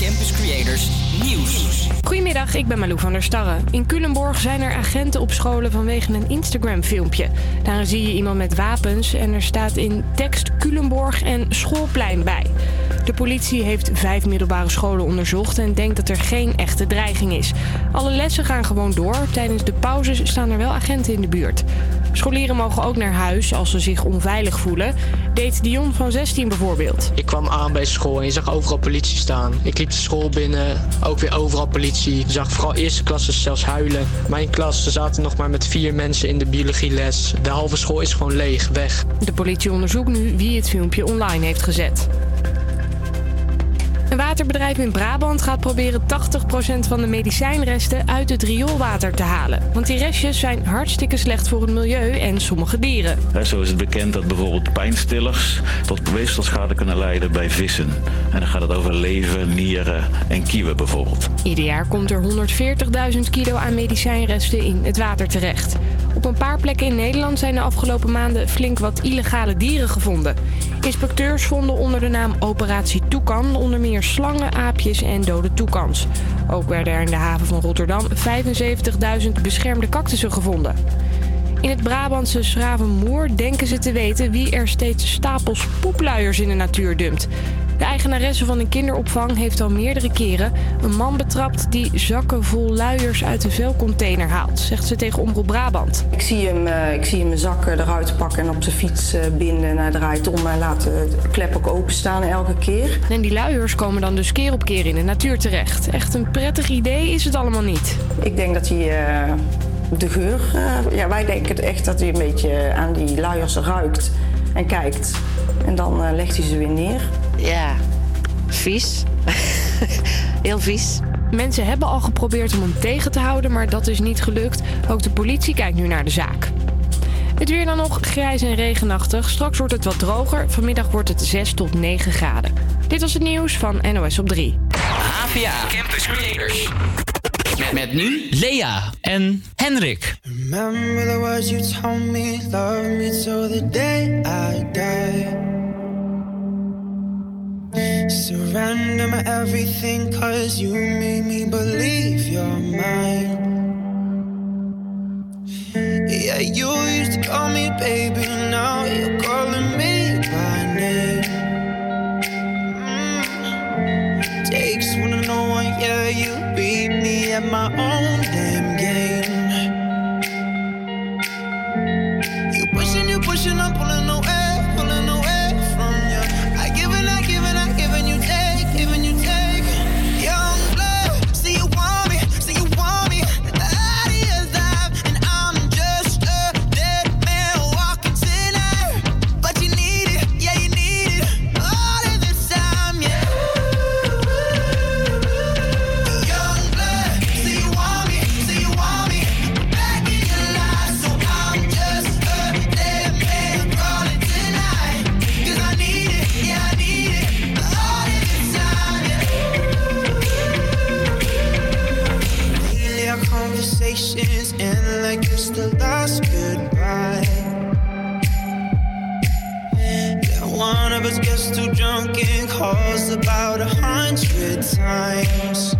Campus Creators Nieuws. Goedemiddag, ik ben Malou van der Starre. In Culemborg zijn er agenten op scholen vanwege een Instagram-filmpje. Daar zie je iemand met wapens en er staat in tekst Culemborg en schoolplein bij. De politie heeft vijf middelbare scholen onderzocht en denkt dat er geen echte dreiging is. Alle lessen gaan gewoon door. Tijdens de pauzes staan er wel agenten in de buurt. Scholieren mogen ook naar huis als ze zich onveilig voelen. Deed Dion van 16 bijvoorbeeld. Ik kwam aan bij school en je zag overal politie staan. Ik liep de school binnen, ook weer overal politie. Je zag vooral eerste klassen zelfs huilen. Mijn klas, er zaten nog maar met vier mensen in de biologieles. De halve school is gewoon leeg, weg. De politie onderzoekt nu wie het filmpje online heeft gezet. Een waterbedrijf in Brabant gaat proberen 80% van de medicijnresten uit het rioolwater te halen. Want die restjes zijn hartstikke slecht voor het milieu en sommige dieren. Zo is het bekend dat bijvoorbeeld pijnstillers tot weefselschade kunnen leiden bij vissen. En dan gaat het over lever, nieren en kieuwen bijvoorbeeld. Ieder jaar komt er 140.000 kilo aan medicijnresten in het water terecht. Op een paar plekken in Nederland zijn de afgelopen maanden flink wat illegale dieren gevonden. Inspecteurs vonden onder de naam Operatie Toekan onder meer slangen, aapjes en dode toekans. Ook werden er in de haven van Rotterdam 75.000 beschermde cactussen gevonden. In het Brabantse Schravenmoer denken ze te weten wie er steeds stapels poepluiers in de natuur dumpt. De eigenaresse van een kinderopvang heeft al meerdere keren een man betrapt die zakken vol luiers uit de vuilcontainer haalt, zegt ze tegen Omroep Brabant. Ik zie hem, uh, ik zie hem mijn zakken eruit pakken en op zijn fiets uh, binden. En hij draait om en laat de klep ook openstaan elke keer. En die luiers komen dan dus keer op keer in de natuur terecht. Echt een prettig idee is het allemaal niet. Ik denk dat hij. Uh, de geur. ja, wij denken echt dat hij een beetje aan die luiers ruikt en kijkt. En dan legt hij ze weer neer. Ja, vies. Heel vies. Mensen hebben al geprobeerd om hem tegen te houden, maar dat is niet gelukt. Ook de politie kijkt nu naar de zaak. Het weer dan nog grijs en regenachtig. Straks wordt het wat droger. Vanmiddag wordt het 6 tot 9 graden. Dit was het nieuws van NOS op 3. HVA Campus Creators. Met, met nu Lea en Henrik. Remember the words you told me, love me till the day I die. Surrender my everything, cause you made me believe you're mine. Yeah, you used to call me baby, now you're calling me by name. Mm. Takes one to know one, yeah, you beat me at my own game. Of gets too drunk and calls about a hundred times.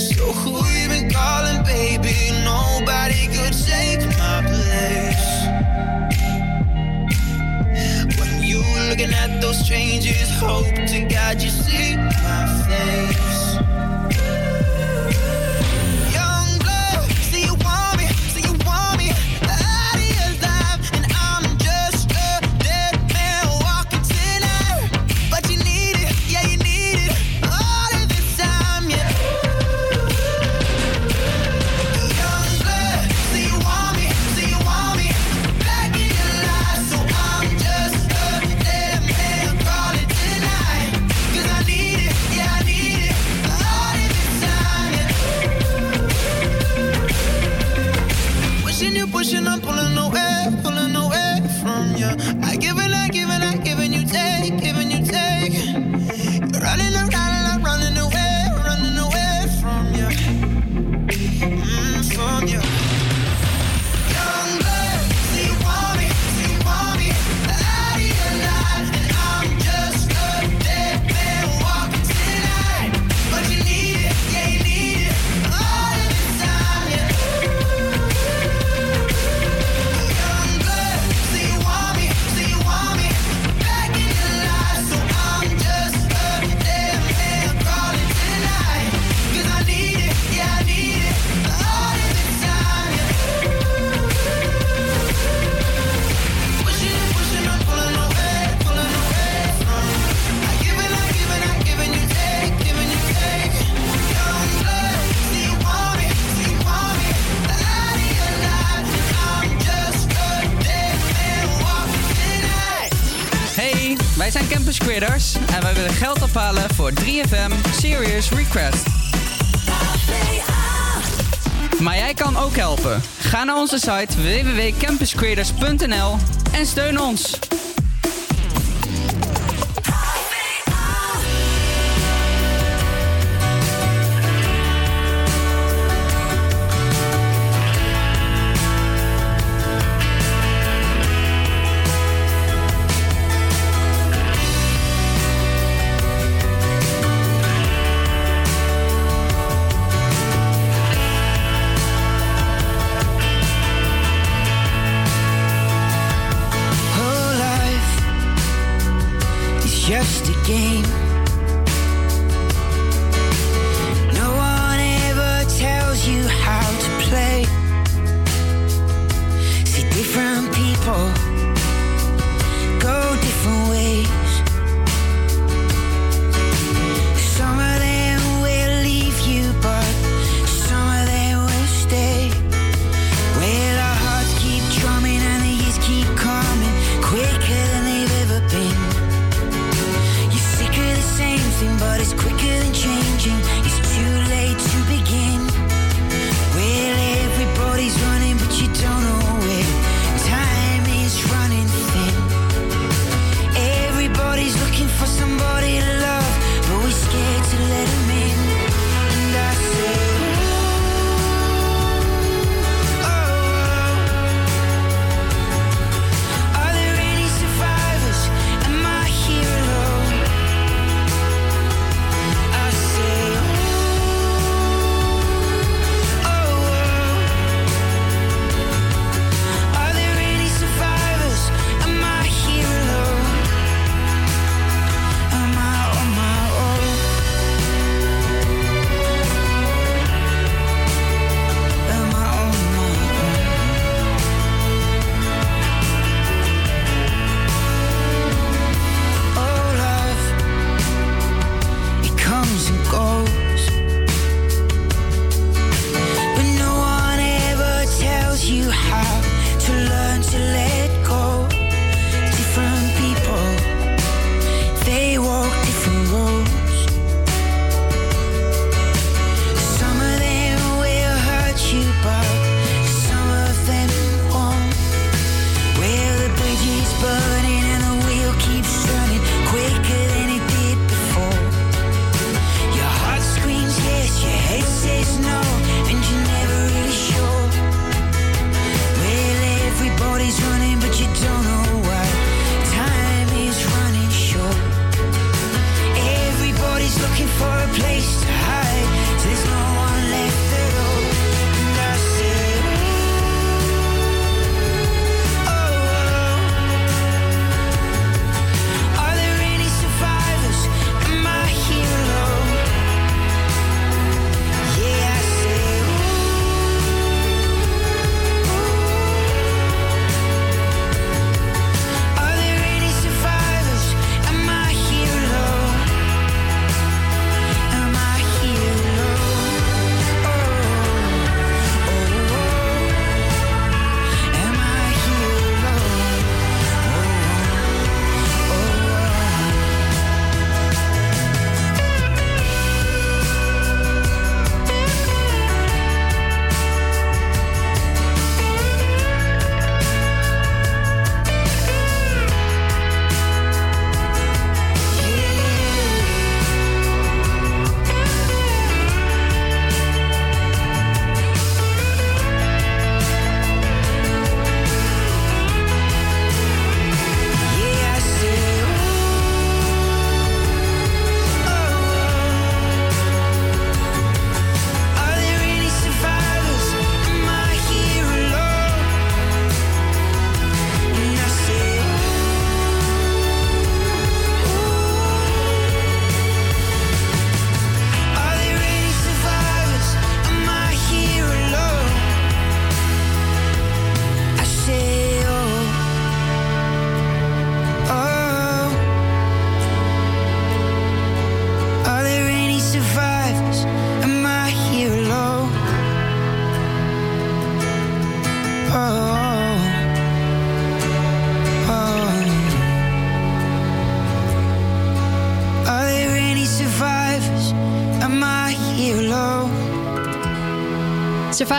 So who you been calling, baby? Nobody could take my place. When you looking at those strangers, hope to God you see my face. voor 3FM Serious Request. Maar jij kan ook helpen. Ga naar onze site www.campuscreators.nl en steun ons.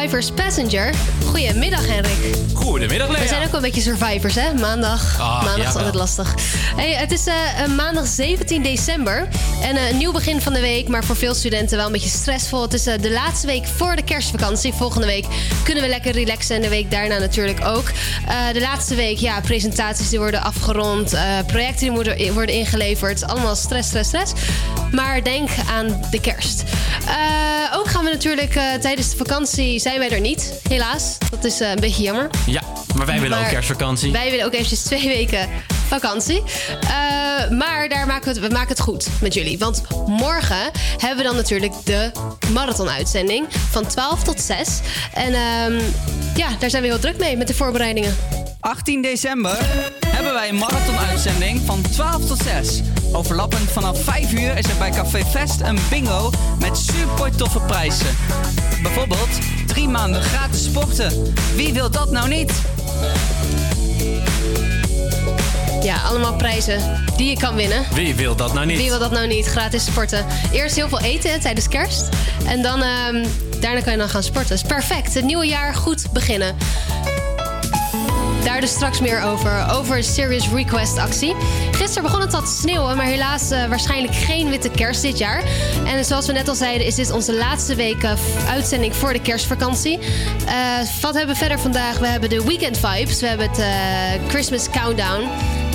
Survivors Passenger. Goedemiddag, Henrik. Goedemiddag, Lea. We zijn ook wel een beetje survivors, hè? Maandag. Ah, Maandag is altijd lastig. Hey, het is eh, eh, maandag 17 december. En eh, een nieuw begin van de week, maar voor veel studenten wel een beetje stressvol. Het is eh, de laatste week voor de kerstvakantie. Volgende week kunnen we lekker relaxen en de week daarna natuurlijk ook. Eh, de laatste week, ja, presentaties die worden afgerond. eh, projecten die moeten worden ingeleverd. Allemaal stress, stress, stress. Maar denk aan de kerst. Eh, ook gaan we natuurlijk eh, tijdens de vakantie zijn wij er niet, helaas. Dat is eh, een beetje jammer. Ja, maar wij willen ook kerstvakantie. Wij willen ook eventjes twee weken vakantie. Eh, maar daar maken we, we maken het goed met jullie. Want morgen hebben we dan natuurlijk de marathon-uitzending van 12 tot 6. En ehm, ja, daar zijn we heel druk mee met de voorbereidingen. 18 december hebben wij een marathon-uitzending van 12 tot 6. Overlappend vanaf 5 uur is er bij Café Fest een bingo met super toffe prijzen. Bijvoorbeeld drie maanden gratis sporten. Wie wil dat nou niet? Ja, allemaal prijzen die je kan winnen. Wie wil dat nou niet? Wie wil dat nou niet? Gratis sporten. Eerst heel veel eten tijdens kerst. En dan, ehm, daarna kan je dan gaan sporten. Is perfect. Het nieuwe jaar goed beginnen. Daar dus straks meer over. Over Serious Request actie. Gisteren begon het al te sneeuwen, maar helaas eh, waarschijnlijk geen witte kerst dit jaar. En zoals we net al zeiden, is dit onze laatste week eh, uitzending voor de kerstvakantie. Eh, wat hebben we verder vandaag? We hebben de Weekend Vibes. We hebben het Christmas Countdown.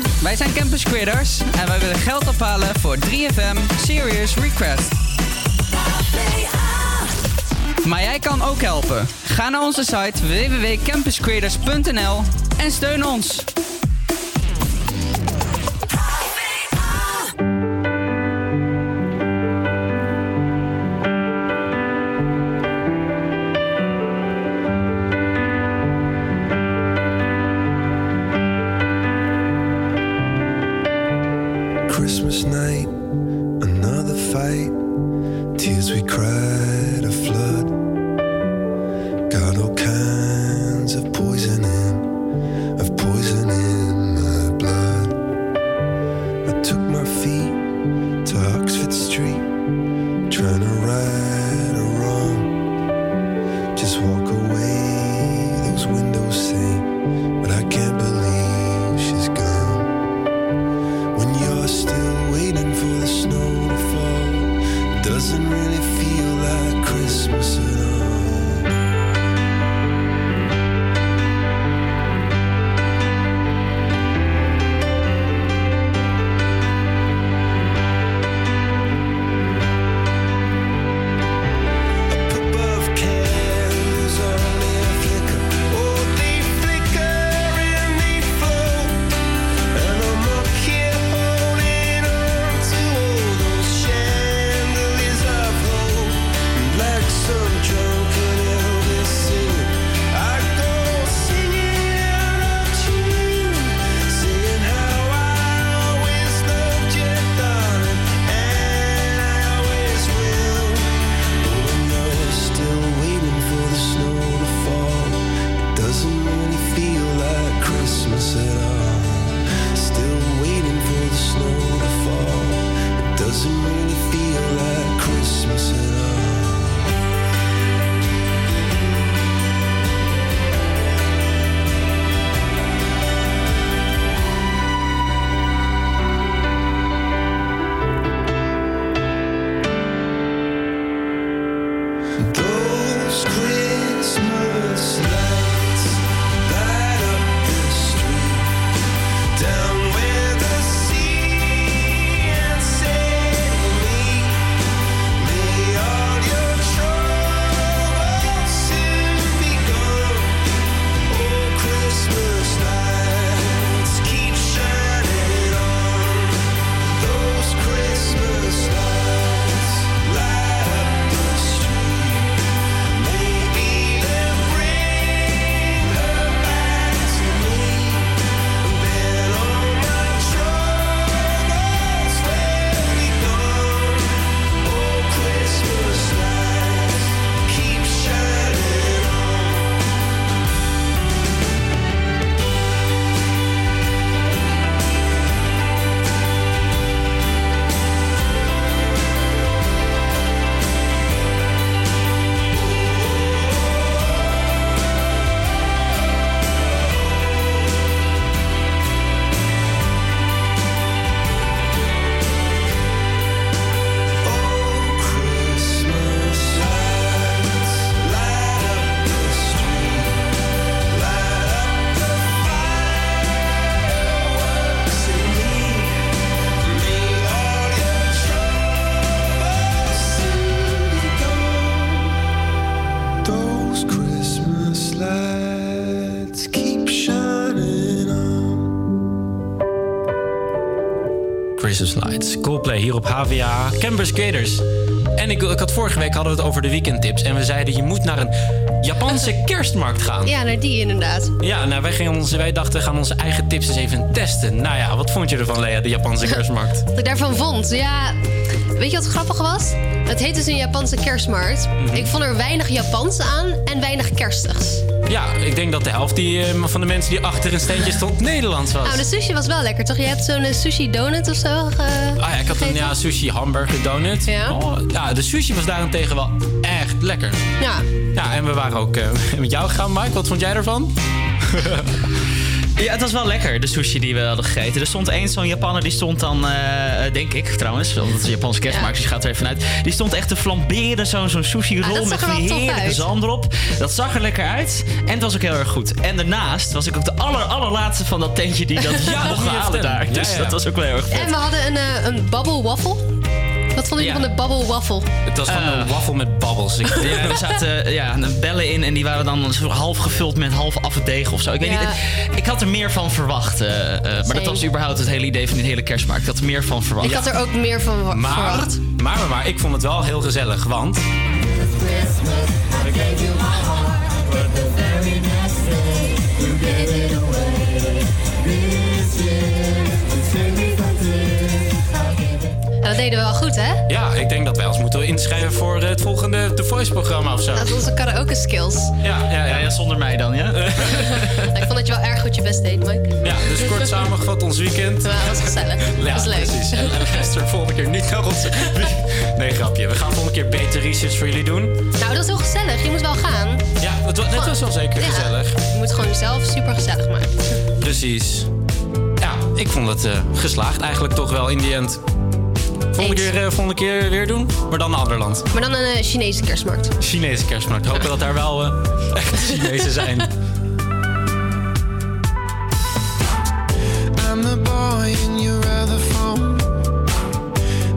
Wij zijn Campus Creators en wij willen geld ophalen voor 3FM Serious Request. Maar jij kan ook helpen. Ga naar onze site www.campuscreators.nl en steun ons. Coldplay hier op HVA. Campus Skaters. En ik, ik had vorige week hadden we het over de weekendtips. En we zeiden je moet naar een Japanse kerstmarkt gaan. Ja, naar die inderdaad. Ja, nou, wij, gingen onze, wij dachten we gaan onze eigen tips eens even testen. Nou ja, wat vond je ervan, Lea, de Japanse kerstmarkt? Wat ik daarvan vond, ja... Weet je wat grappig was? Het heet dus een Japanse kerstmarkt. Mhm. Ik vond er weinig Japans aan en weinig kerstigs. Ja, ik denk dat de helft die, eh, van de mensen die achter een steentje stond Nederlands was. Nou, de sushi was wel lekker, toch? Je hebt zo'n eh, sushi donut of zo Ah ja, ik had een ja, sushi hamburger donut. Ja. Oh, ja, de sushi was daarentegen wel echt lekker. Ja. Ja, en we waren ook eh, met jou gegaan, Mike. Wat vond jij ervan? Ja, het was wel lekker, de sushi die we hadden gegeten. Er stond één zo'n Japaner, die stond dan, eh, denk ik trouwens, want het is een Japanse kerstmarkt, dus je gaat er even uit. Die stond echt te flamberen, zo'n zo'n sushi Ah, met tof heerlijke zalm erop. Dat zag er lekker uit en het was ook heel erg goed. En daarnaast was ik ook de aller, allerlaatste van dat tentje die dat Ja, vertellen. daar. Dus ja. dat was ook wel heel erg vet. En we hadden een, eh, een bubble waffle. Wat vonden jullie Ja. van de bubble waffle? Het was gewoon een waffel met babbels. Ik, Ja, er zaten eh, ja, bellen in en die waren dan half gevuld met half afdeeg of zo. Ik weet Ja. niet. Ik, ik had er meer van verwacht. eh, eh, maar dat was überhaupt het hele idee van die hele kerstmarkt. Ik had er meer van verwacht. Ik had er ook meer van maar, verwacht. maar, maar, maar, ik vond het wel heel gezellig, want... Dat deden we wel goed, hè? Ja, ik denk dat wij ons moeten inschrijven voor het volgende The Voice-programma of zo. Dat is onze karaoke skills. Ja, ja, ja. ja, zonder mij dan, ja? ik vond dat je wel erg goed je best deed, Mike. Ja, dus kort samengevat ons weekend. Dat was gezellig. Dat Ja, was leuk. precies. En en Esther volgende keer niet naar onze... Nee, grapje. We gaan volgende keer beter research voor jullie doen. Nou, dat is heel gezellig. Je moet wel gaan. Ja, het, wa- het was wel zeker Ja. gezellig. Je moet gewoon jezelf super gezellig maken. Precies. Ja, ik vond het eh, geslaagd eigenlijk toch wel in die end. Volgende keer, eh, volgende keer weer doen, maar dan een ander land. Maar dan een eh, Chinese kerstmarkt. Chinese kerstmarkt. Hopen dat daar wel eh, echt Chinezen zijn. I'm the boy in your other phone.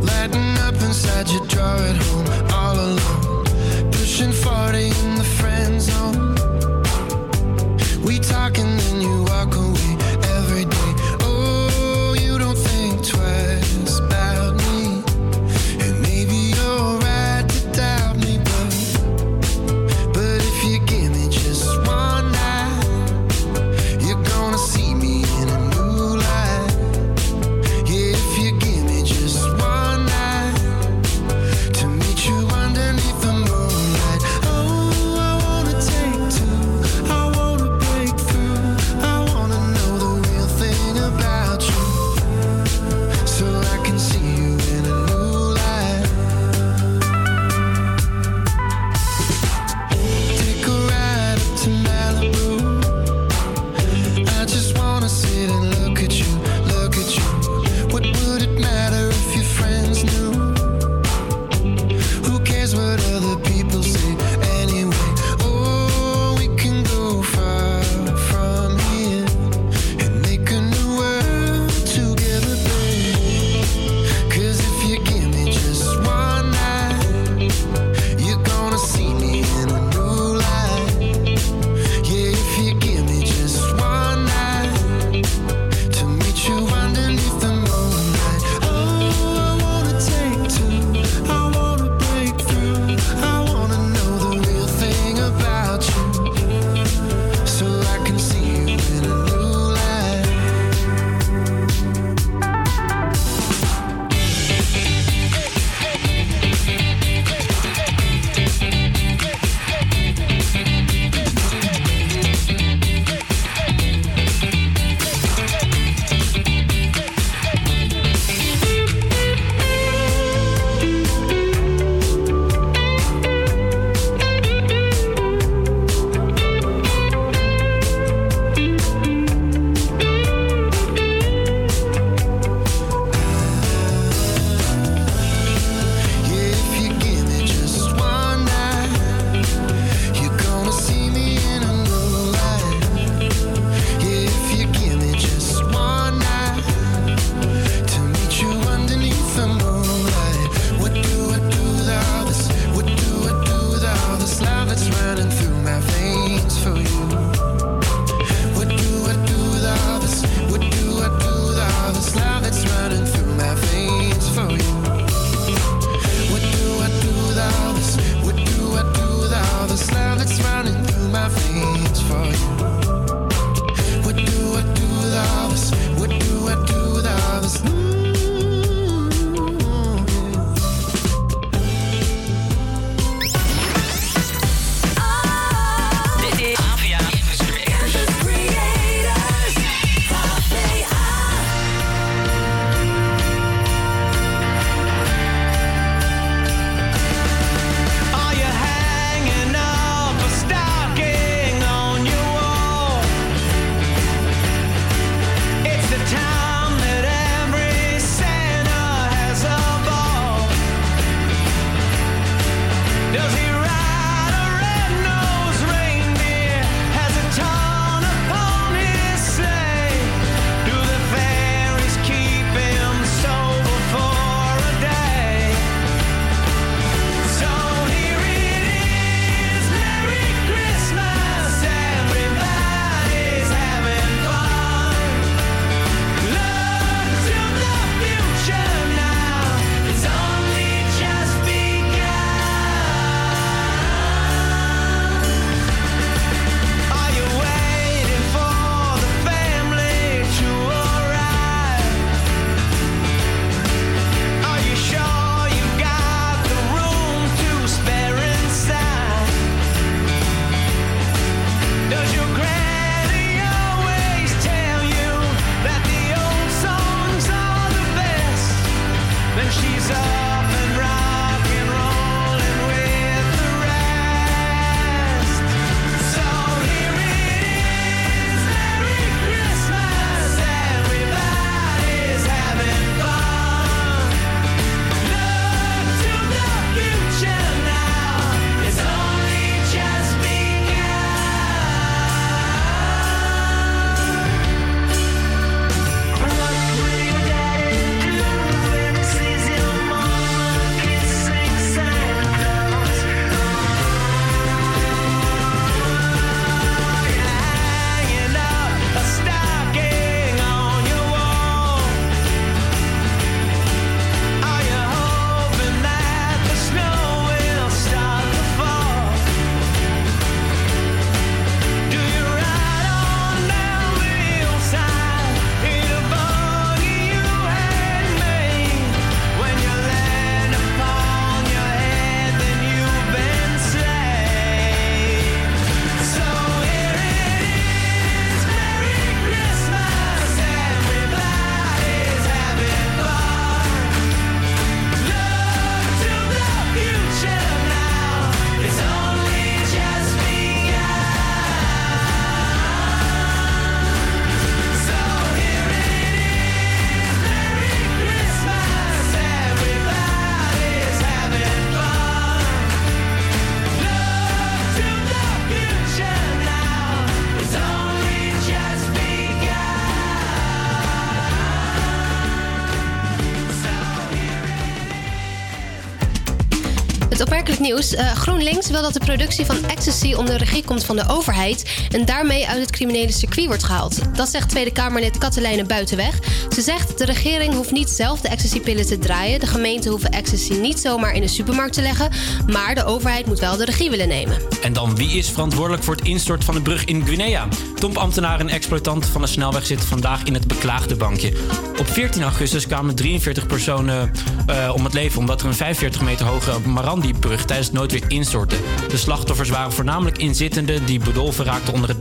Lighting up inside your drawer at home, all alone. Pushing 40 Eh, GroenLinks wil dat de productie van ecstasy onder regie komt van de overheid... en daarmee uit het criminele circuit wordt gehaald. Dat zegt Tweede Kamerlid Katelijne Buitenweg. Ze zegt de regering hoeft niet zelf de ecstasypillen te draaien. De gemeenten hoeven ecstasy niet zomaar in de supermarkt te leggen... maar de overheid moet wel de regie willen nemen. En dan, wie is verantwoordelijk voor het instorten van de brug in Guinea? Topambtenaren en exploitanten van de snelweg zitten vandaag in het beklaagde bankje. Op 14 augustus kwamen 43 personen eh, om het leven... omdat er een 45 meter hoge Marandi-brug tijdens het noodweer instortte. De slachtoffers waren voornamelijk inzittenden die bedolven raakten onder het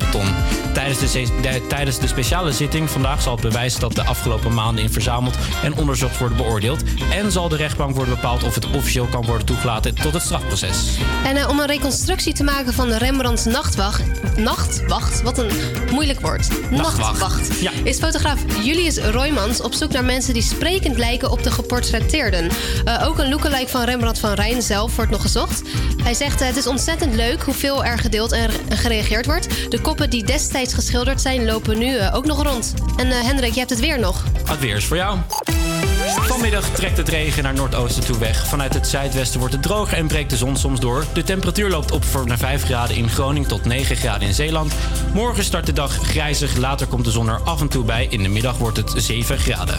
Tijdens de, tijdens de speciale zitting vandaag zal het bewijs dat de afgelopen maanden in verzameld en onderzocht worden beoordeeld. En zal de rechtbank worden bepaald of het officieel kan worden toegelaten tot het strafproces. En eh, om een reconstructie te maken van de Rembrandts nachtwacht... Nachtwacht? Wat een moeilijk woord. Nachtwacht. Ja. Is fotograaf Julius Roymans op zoek naar mensen die sprekend lijken op de geportretteerden. Eh, ook een lookalike van Rembrandt van Rijn zelf wordt nog gezocht. Hij zegt eh, het is ontzettend leuk hoeveel er gedeeld en gereageerd wordt. De koppen die destijds geschilderd zijn lopen nu eh, ook nog rond. En eh, Hendrik, je hebt het weer nog. Het weer is voor jou. Vanmiddag trekt het regen naar noordoosten toe weg. Vanuit het zuidwesten wordt het droger en breekt de zon soms door. De temperatuur loopt op voor naar 5 graden in Groningen tot 9 graden in Zeeland. Morgen start de dag grijzig, later komt de zon er af en toe bij. In de middag wordt het 7 graden.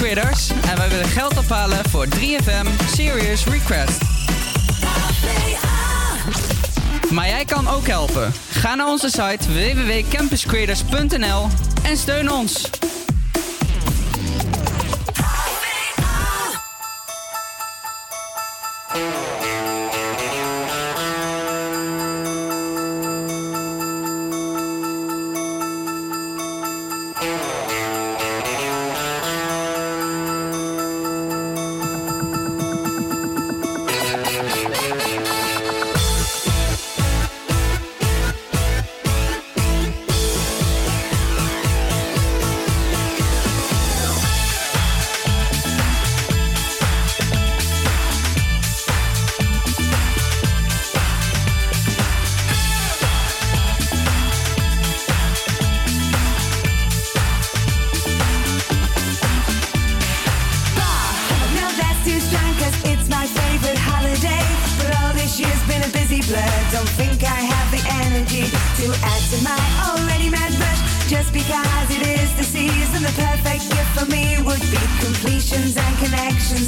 En wij willen geld ophalen voor 3FM Serious Request. Maar jij kan ook helpen. Ga naar onze site www.campuscreators.nl en steun ons.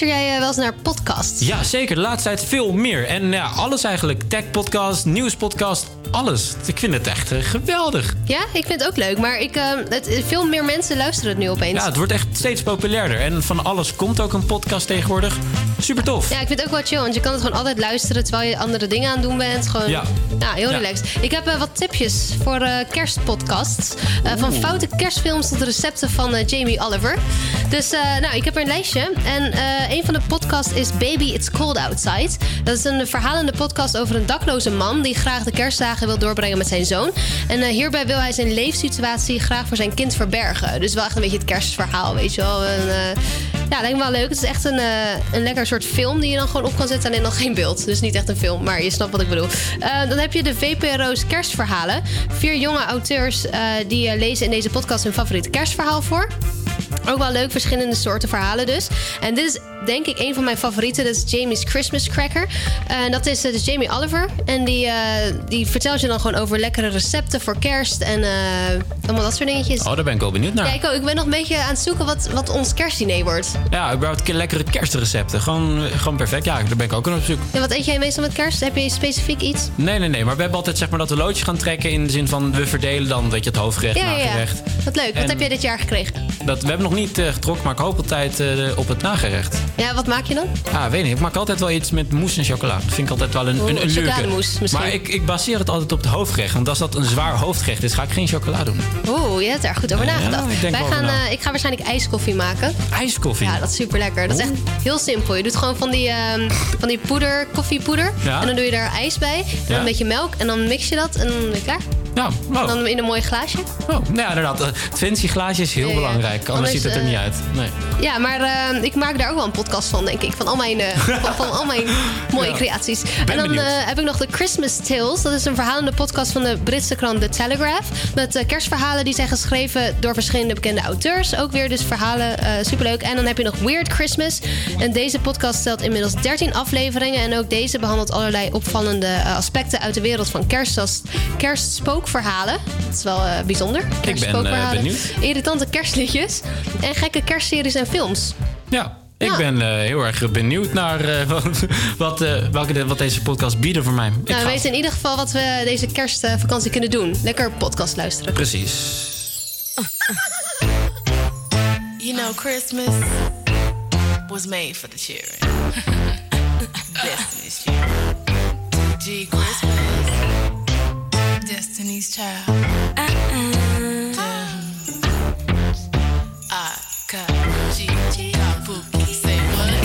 Luister jij eh, wel eens naar podcasts? Ja, zeker. De laatste tijd veel meer. En ja, alles eigenlijk. Tech-podcast, nieuws-podcast, alles. Ik vind het echt eh, geweldig. Ja, ik vind het ook leuk. Maar ik, ehm, veel meer mensen luisteren het nu opeens. Ja, het wordt echt steeds populairder. En van alles komt ook een podcast tegenwoordig. Super tof. Ja, ik vind het ook wel chill. Want je kan het gewoon altijd luisteren terwijl je andere dingen aan het doen bent. Gewoon ja ja. heel relaxed. Ik heb eh, wat tipjes voor eh, kerstpodcasts. Eh, van foute kerstfilms tot recepten van Jamie Oliver. Dus nou, ik heb er een lijstje. En een van de podcasts is Baby It's Cold Outside. Dat is een verhalende podcast over een dakloze man die graag de kerstdagen wil doorbrengen met zijn zoon. En hierbij wil hij zijn leefsituatie graag voor zijn kind verbergen. Dus wel echt een beetje het kerstverhaal, weet je wel. En, ja, lijkt me wel leuk. Het is echt een, eh, een lekker soort film die je dan gewoon op kan zetten. Alleen dan geen beeld. Dus niet echt een film, maar je snapt wat ik bedoel. Eh, dan heb je de VPRO's kerstverhalen. Vier jonge auteurs eh, die lezen in deze podcast hun favoriete kerstverhaal voor. Ook wel leuk, verschillende soorten verhalen dus. En dit is denk ik een van mijn favorieten. Dat is Jamie's Christmas Cracker. En dat is eh, dus Jamie Oliver. En die, eh, die vertelt je dan gewoon over lekkere recepten voor kerst. En eh, allemaal dat soort dingetjes. Oh, daar ben ik wel benieuwd naar. Ja, ik, ook. ik ben nog een beetje aan het zoeken wat, wat ons kerstdiner wordt. Ja, überhaupt ke- lekkere kerstrecepten. Gewoon, gewoon perfect. Ja, daar ben ik ook aan op zoek. En wat eet jij meestal met kerst? Heb je specifiek iets? Nee, nee, nee. Maar we hebben altijd zeg maar dat we loodjes gaan trekken. In de zin van we verdelen dan weet je, het hoofdgerecht, Ja, ja, ja. nagerecht. Wat leuk. Wat heb jij dit jaar gekregen? Dat, we hebben nog niet eh, getrokken, maar ik hoop altijd eh, op het nagerecht. Ja, wat maak je dan? Ah, weet niet. Ik maak altijd wel iets met mousse en chocola. Dat vind ik altijd wel een, een, een misschien. Maar ik, ik baseer het altijd op het hoofdgerecht. Want als dat een zwaar hoofdgerecht is, ga ik geen chocola doen. Oeh, je hebt er goed over nagedacht. ik denk Wij gaan, na. eh, ik ga waarschijnlijk ijskoffie maken. IJskoffie? Ja, dat is super lekker. Dat is echt heel simpel. Je doet gewoon van die, ehm, van die poeder, koffiepoeder. Ja. En dan doe je daar ijs bij. En Ja. dan een beetje melk. En dan mix je dat en dan ben je klaar. Ja, En dan in een mooi glaasje. Oh, nou ja, inderdaad. eh, fancy glaasje is heel Ja, belangrijk. Anders, Anders, ziet het er eh, niet uit. Nee. Ja, maar eh, ik maak daar ook wel een podcast van, denk ik. Van al mijn, eh, van, van al mijn mooie Ja. creaties. Ben en dan eh, heb ik nog de Christmas Tales. Dat is een verhalende podcast van de Britse krant The Telegraph. Met eh, kerstverhalen die zijn geschreven door verschillende bekende auteurs. Ook weer dus verhalen, eh, superleuk. En dan heb je nog Weird Christmas. En deze podcast stelt inmiddels 13 afleveringen. En ook deze behandelt allerlei opvallende eh, aspecten uit de wereld van kerst. Zoals kerstspookverhalen. Dat is wel eh, bijzonder. ben, eh, benieuwd. Irritante kerstliedjes. En gekke kerstseries en films. Ja, ik Ja. ben eh, heel erg benieuwd naar eh, wat, wat, eh, welke de- wat deze podcast bieden voor mij. Ik Nou, ga- we weten in ieder geval wat we deze kerstvakantie kunnen doen. Lekker podcast luisteren. Precies. You know, Christmas was made for the children. Child. G Christmas. Destiny's Child. What?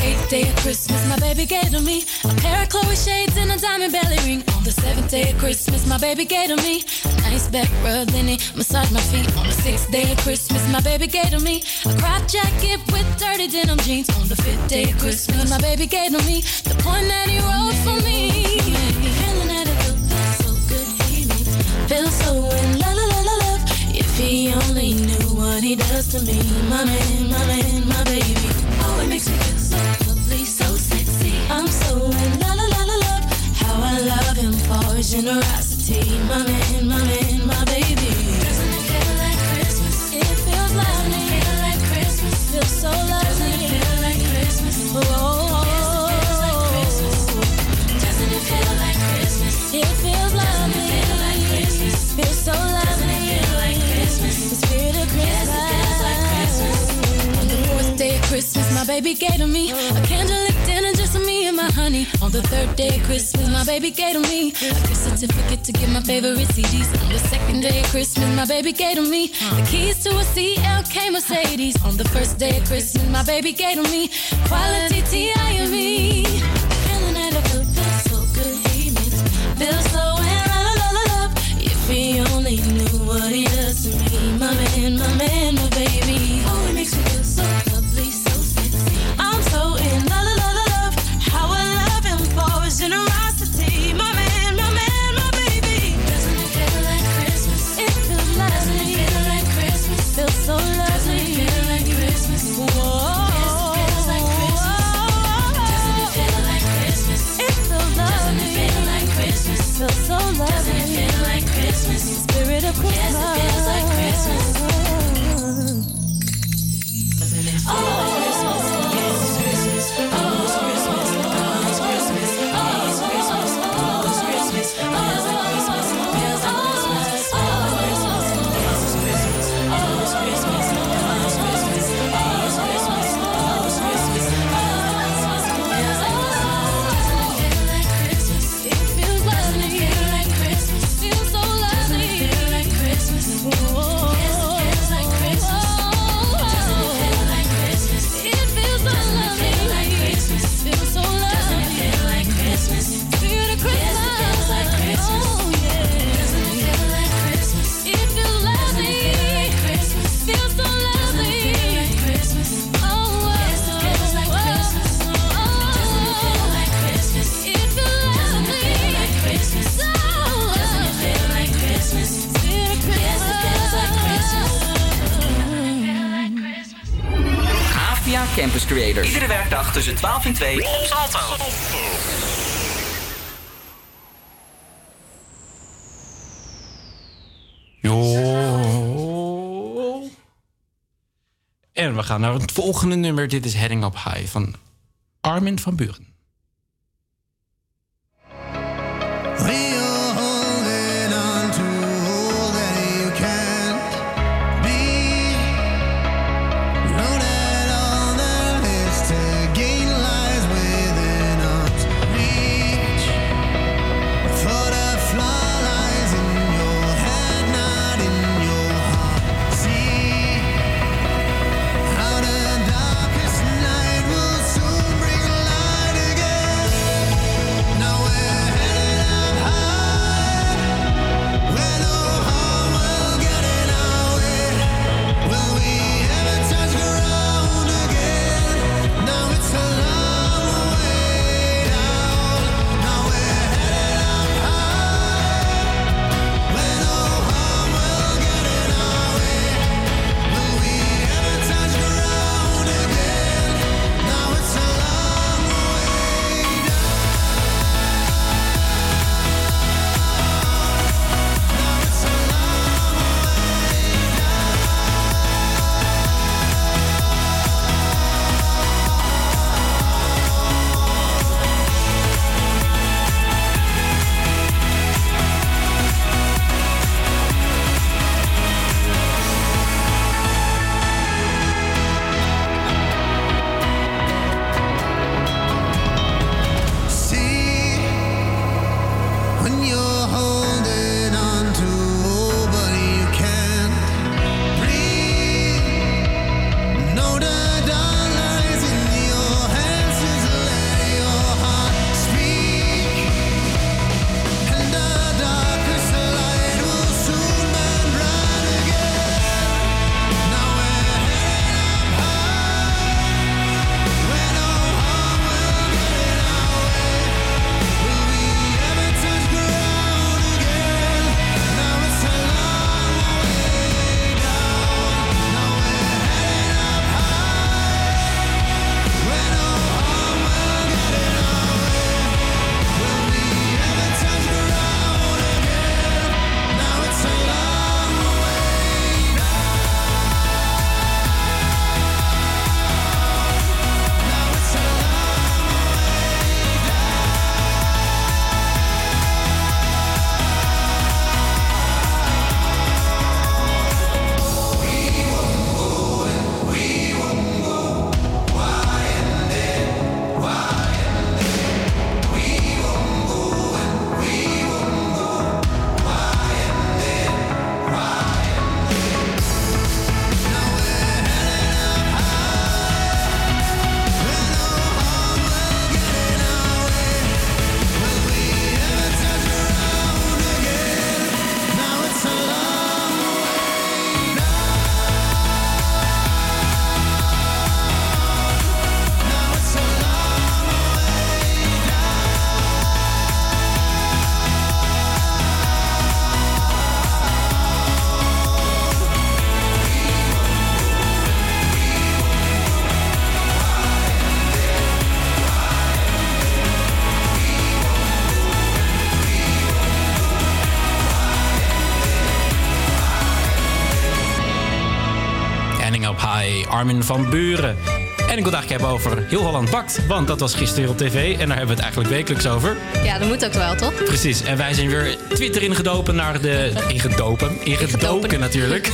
Eighth day of Christmas, my baby gave to me a pair of Chloe shades and a diamond belly ring. On the seventh day of Christmas, my baby gave to me a nice back rub, then he massaged my feet. On the sixth day of Christmas, my baby gave to me a crop jacket with dirty denim jeans. On the fifth day of Christmas, my baby gave to me the point that he wrote for me. Feel so in la la la la love. If he only knew what he does to me, my man, my man, my baby. Oh, it makes me feel so lovely, so sexy. I'm so in la la la la love. How I love him for his generosity, my man, my man, my baby. Doesn't it feel like Christmas? It feels lovely. Doesn't it feel like Christmas? Feels so lovely. Doesn't it feel like Christmas? Oh, my baby gave to me a candlelit dinner just for me and my honey. On the third day of Christmas, my baby gave to me a gift certificate to get my favorite CDs. On the second day of Christmas, my baby gave to me the keys to a CLK Mercedes. On the first day of Christmas, my baby gave to me quality T.I.M.E. Feeling that I feel feels so good, he makes me feel so in love. If he only knew what he does to me, my man, my man, Campus Creators. Iedere werkdag tussen 12 en 2 op Salto. Jo. En we gaan naar het volgende nummer. Dit is Heading Up High van Armin van Buren. Armin van Buren. En ik wil het eigenlijk hebben over Heel Holland Bakt. Want dat was gisteren op tv en daar hebben we het eigenlijk wekelijks over. Ja, dat moet ook wel, toch? Precies, en wij zijn weer Twitter ingedopen naar de... Ingedopen? Ingedoken natuurlijk.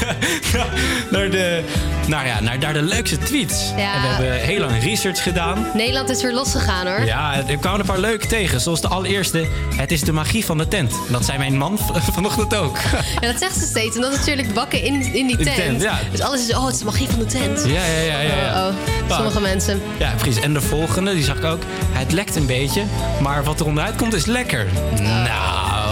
naar, de, nou ja, naar daar de leukste tweets. Ja. En we hebben heel lang research gedaan. Nederland is weer losgegaan, hoor. Ja, er kwamen een paar leuke tegen. Zoals de allereerste, het is de magie van de tent. Dat zei mijn man vanochtend ook. Ja, dat zegt ze steeds. En dat is natuurlijk bakken in, in die tent. tent, ja. Dus alles is, oh, het is de magie van de tent. Ja, ja, ja. ja, ja. Oh, oh. Sommige mensen. Ja, precies. En de volgende, die zag ik ook. Het lekt een beetje, maar wat er onderuit komt is lekker. Nou,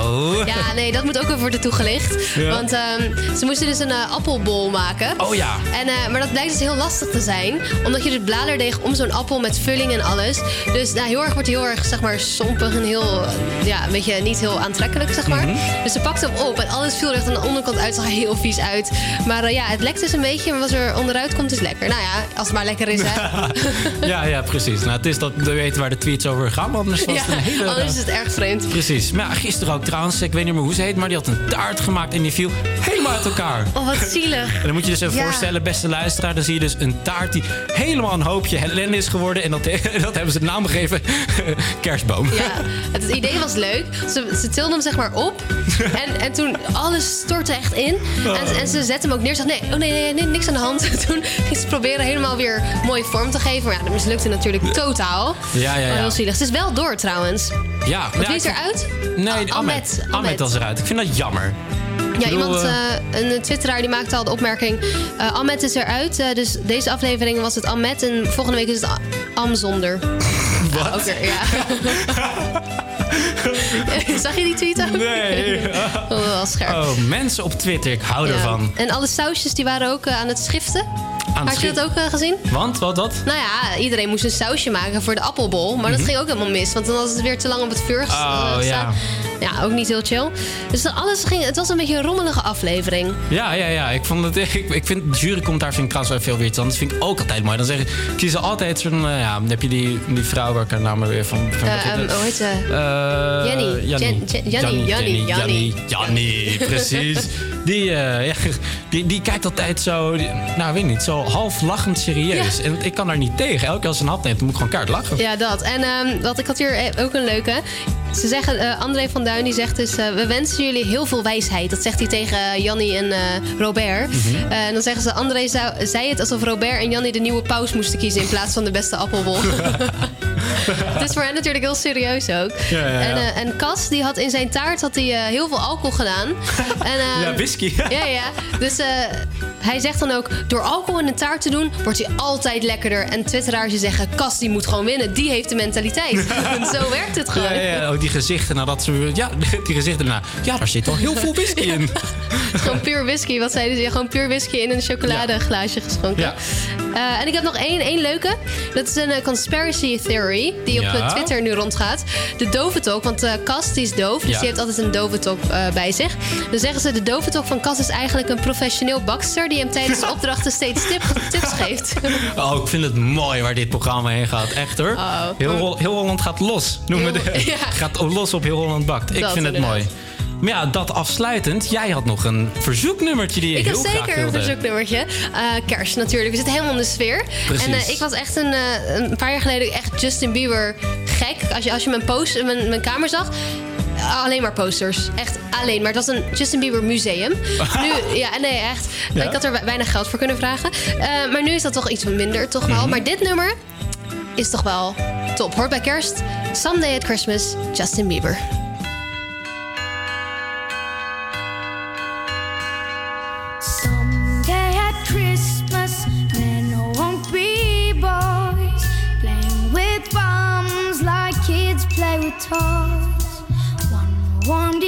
Oh. Ja, nee, dat moet ook even worden toegelicht. Ja. Want ehm, ze moesten dus een eh, appelbol maken. Oh ja. En, eh, maar dat blijkt dus heel lastig te zijn. Omdat je dus bladerdeeg om zo'n appel met vulling en alles. Dus nou, heel erg wordt hij heel erg, zeg maar, sompig en heel... eh, Ja, een beetje niet heel aantrekkelijk, zeg maar. Mhm. Dus ze pakte hem op en alles viel er echt aan de onderkant uit. Zag er heel vies uit. Maar ja, het lekt dus een beetje. Maar wat er onderuit komt is lekker. Nou ja, als het maar lekker is, hè. ja, ja, precies. Nou, het is dat we weten waar de tweets over gaan, anders was Ja, het een hele... anders is het erg vreemd. Precies. Maar ja, gisteren ook trouwens, ik weet niet meer hoe ze heet, maar die had een taart gemaakt en die viel helemaal uit elkaar. Oh, wat zielig. En dan moet je dus even Ja. voorstellen, beste luisteraar, dan zie je dus een taart die helemaal een hoopje ellende is geworden. En dat, dat hebben ze de naam gegeven, kerstboom. Ja, het, idee was leuk. Ze, ze tilde hem zeg maar op. En, en toen alles stortte echt in. En, en ze zette hem ook neer. Ze nee, oh nee, nee, nee, niks aan de hand. Toen ging ze proberen helemaal weer mooie vorm te geven. Maar ja, dat mislukte natuurlijk totaal. Ja, ja, ja. Oh, heel zielig. Het is wel door trouwens. Ja, Want ja, is eruit? Nee, Ah, Ahmed. Ahmed. Was eruit. Ik vind dat jammer. Ja, bedoel, iemand, eh, eh, een twitteraar die maakte al de opmerking... eh Ahmed is eruit, eh, dus deze aflevering was het Ahmed... en volgende week is het A- Am zonder. Wat? Oké, ja. Zag je die tweet ook? Nee. Oh, wel scherp. Oh, mensen op Twitter, ik hou Ja. ervan. En alle sausjes die waren ook eh, aan het schiften. Aan Had je dat ook gezien? Want, wat, wat? Nou ja, iedereen moest een sausje maken voor de appelbol. Maar dat Mhm. ging ook helemaal mis. Want dan was het weer te lang op het vuur Oh, eh, ja. staan. Ja, ook niet heel chill. Dus alles ging... Het was een beetje een rommelige aflevering. Ja, ja, ja. Ik, vond het, ik, ik vind de jurycommentaar vind ik trouwens wel veel weer iets anders. vind ik ook altijd mooi. Dan zeggen kiezen altijd zo'n... eh, ja, dan heb je die, die vrouw waar ik haar naam weer van, van ehm, hoe heet ze? Jenny. Jannie. Jen- Jen- Jannie, Jannie, Jannie. Jannie, precies. Die, eh, ja, die, die kijkt altijd zo, die- nou weet ik niet, zo half lachend serieus. En ik kan daar niet tegen. Elke keer als ze een hap neemt, dan moet ik gewoon kaart lachen. Ja, dat. En ehm, wat, ik had hier eh, ook een leuke. Ze zeggen, eh, André van Duin die zegt dus... we wensen jullie heel veel wijsheid. Dat zegt hij tegen Jannie en Robert. Mhm. En dan zeggen ze... André zou, zei het alsof Robert en Jannie de nieuwe paus moesten kiezen... in plaats van de beste appelbol. Het is voor hen natuurlijk heel serieus ook. Ja, ja, ja. En, eh, en Cas, die had in zijn taart had hij, eh, heel veel alcohol gedaan. En, ehm, Ja, whisky. ja, ja. Dus eh, hij zegt dan ook... door alcohol in een taart te doen, wordt hij altijd lekkerder. En twitteraars zeggen... Cas, die moet gewoon winnen. Die heeft de mentaliteit. en zo werkt het gewoon. Ja, ja, ook die gezichten nadat ze... Ja, die gezichten daarna. Ja, daar zit al heel veel whisky in. Gewoon puur whisky. Wat zeiden ze? Gewoon puur whisky in een chocoladeglaasje geschonken. Ja. Eh, en ik heb nog één, één leuke. Dat is een eh, conspiracy theory die op eh, Twitter nu rondgaat. De doventok, want Cas die is doof. Dus die heeft altijd een doventok bij zich. Dan zeggen ze, de doventok van Cas is eigenlijk een professioneel bakster... die hem tijdens de opdrachten steeds tip, tips geeft. Oh, ik vind het mooi waar dit programma heen gaat. Echt hoor. Heel, Hol- heel Holland gaat los. Noemen we ja. Gaat los op heel Holland bakt. Ik Dat vind het mooi. Maar ja, dat afsluitend. Jij had nog een verzoeknummertje die je Ik heel heb graag zeker een wilde. verzoeknummertje. Eh kerst natuurlijk. We zitten helemaal in de sfeer. Precies. En eh, ik was echt een, eh, een paar jaar geleden echt Justin Bieber gek. Als je, als je mijn, post, mijn, mijn kamer zag. Alleen maar posters. Echt alleen. Maar het was een Justin Bieber museum. Nu, ja, nee, echt. Ja? Ik had er we- weinig geld voor kunnen vragen. Eh, maar nu is dat toch iets minder, toch wel. Mhm. Maar dit nummer is toch wel top. Hoort bij kerst. Someday at Christmas, Justin Bieber.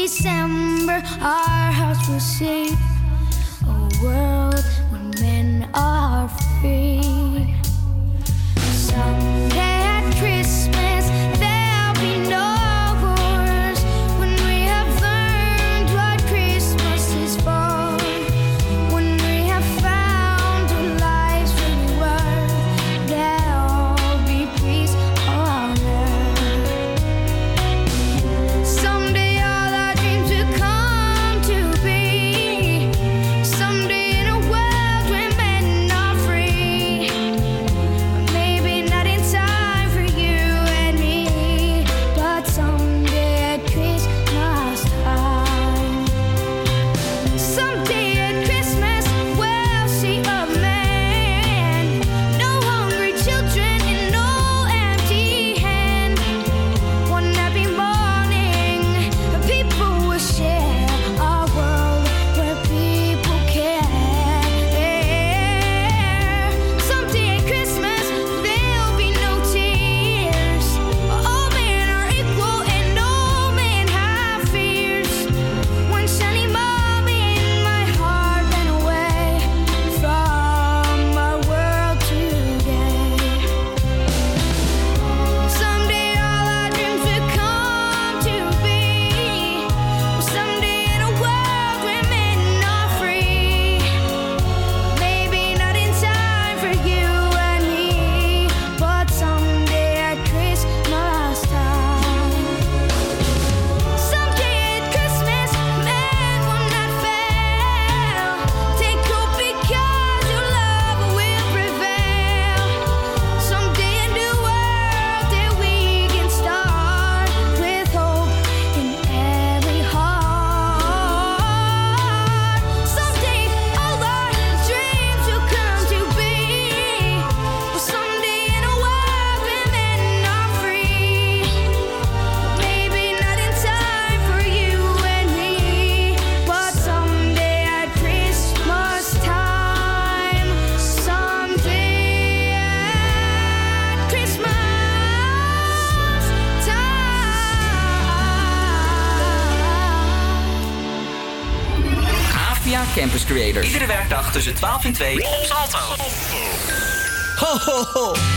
December, our house will see a world where men are free. Someday tussen 12 en 2 op Salto. Ho, ho, ho.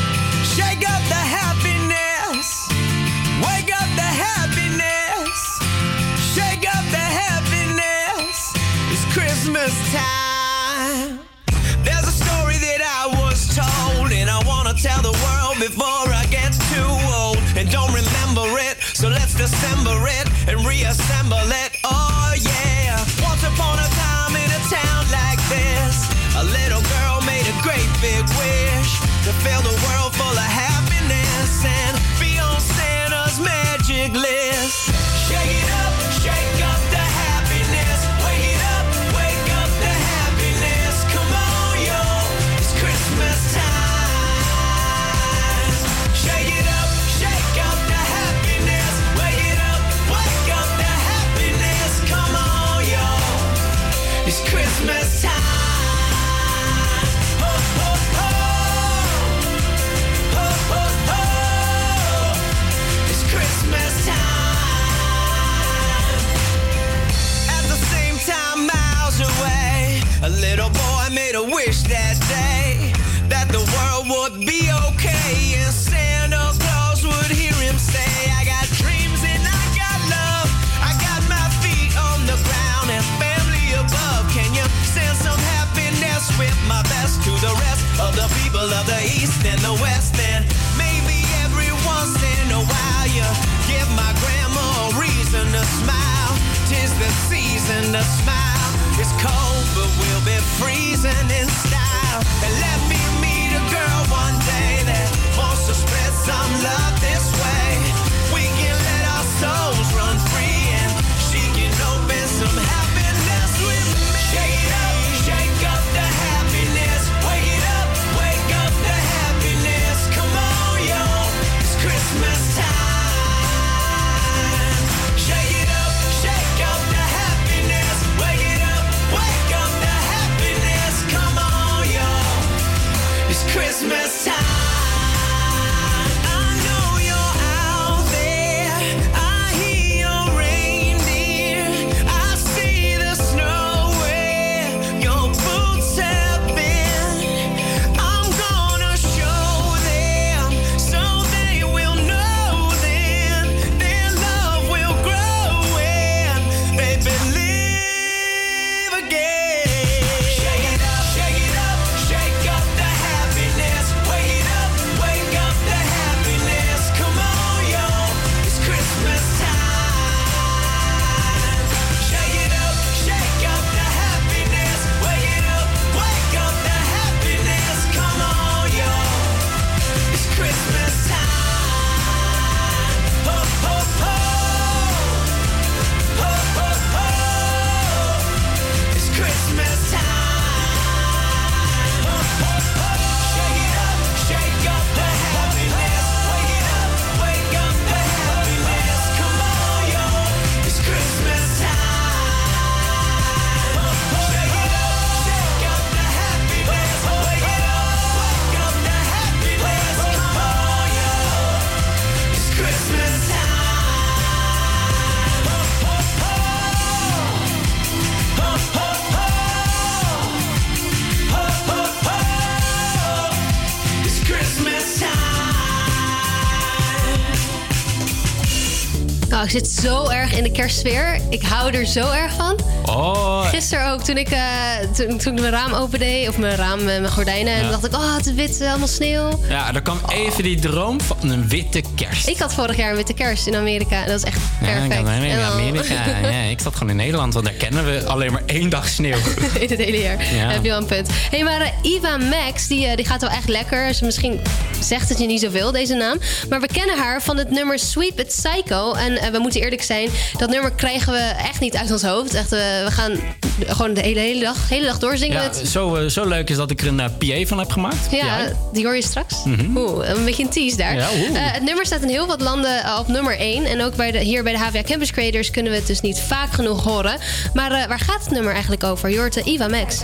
We'll be freezing in zit zo erg in de kerstsfeer. Ik hou er zo erg van. Oh, Gisteren ook, toen ik, eh, toen, toen ik mijn raam opende, of mijn raam, eh, mijn gordijnen, en Ja. dacht ik, oh, het is wit, eh, allemaal sneeuw. ja, er kwam even die droom van een witte kerst. Ik had vorig jaar een witte kerst in Amerika. en Dat was echt Ja, perfect. ik, had En in dan- Amerika. Ja, ik zat gewoon in Nederland, want daar kennen we alleen maar één dag sneeuw. in het hele jaar. Ja. Heb je wel een punt. Hé, hey, maar eh, Eva Max, die, die gaat wel echt lekker. Ze misschien zegt het je niet zoveel, deze naam. Maar we kennen haar van het nummer Sweet But Psycho. En eh, we moeten eerlijk zijn, dat nummer krijgen we echt niet uit ons hoofd. Echt, eh, we gaan gewoon de hele, hele, dag, hele dag doorzingen. Ja, het. zo, eh, zo leuk is dat ik er een PA van heb gemaakt. Ja, PI. die hoor je straks. Mhm. Oeh, een beetje een tease daar. Ja. Eh, het nummer staat in heel wat landen op nummer 1. En ook bij de, hier bij de HVA Campus Creators kunnen we het dus niet vaak genoeg horen. Maar eh, waar gaat het nummer eigenlijk over? Je hoort Eva Max.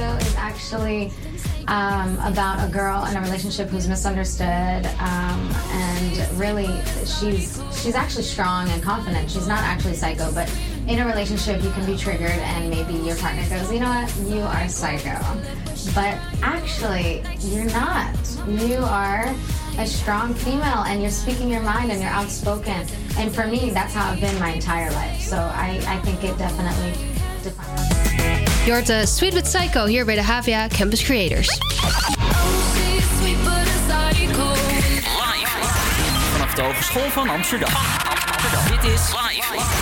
Um, about a girl in a relationship who's misunderstood, um, and really, she's she's actually strong and confident. She's not actually psycho, but in a relationship you can be triggered and maybe your partner goes, you know what, you are psycho. But actually, you're not. You are a strong female and you're speaking your mind and you're outspoken. And for me, that's how I've been my entire life. So I, I think it definitely defines. Je hoort de Sweet But Psycho hier bij de HVA Campus Creators. Vanaf de Hogeschool van Amsterdam. Dit is Live.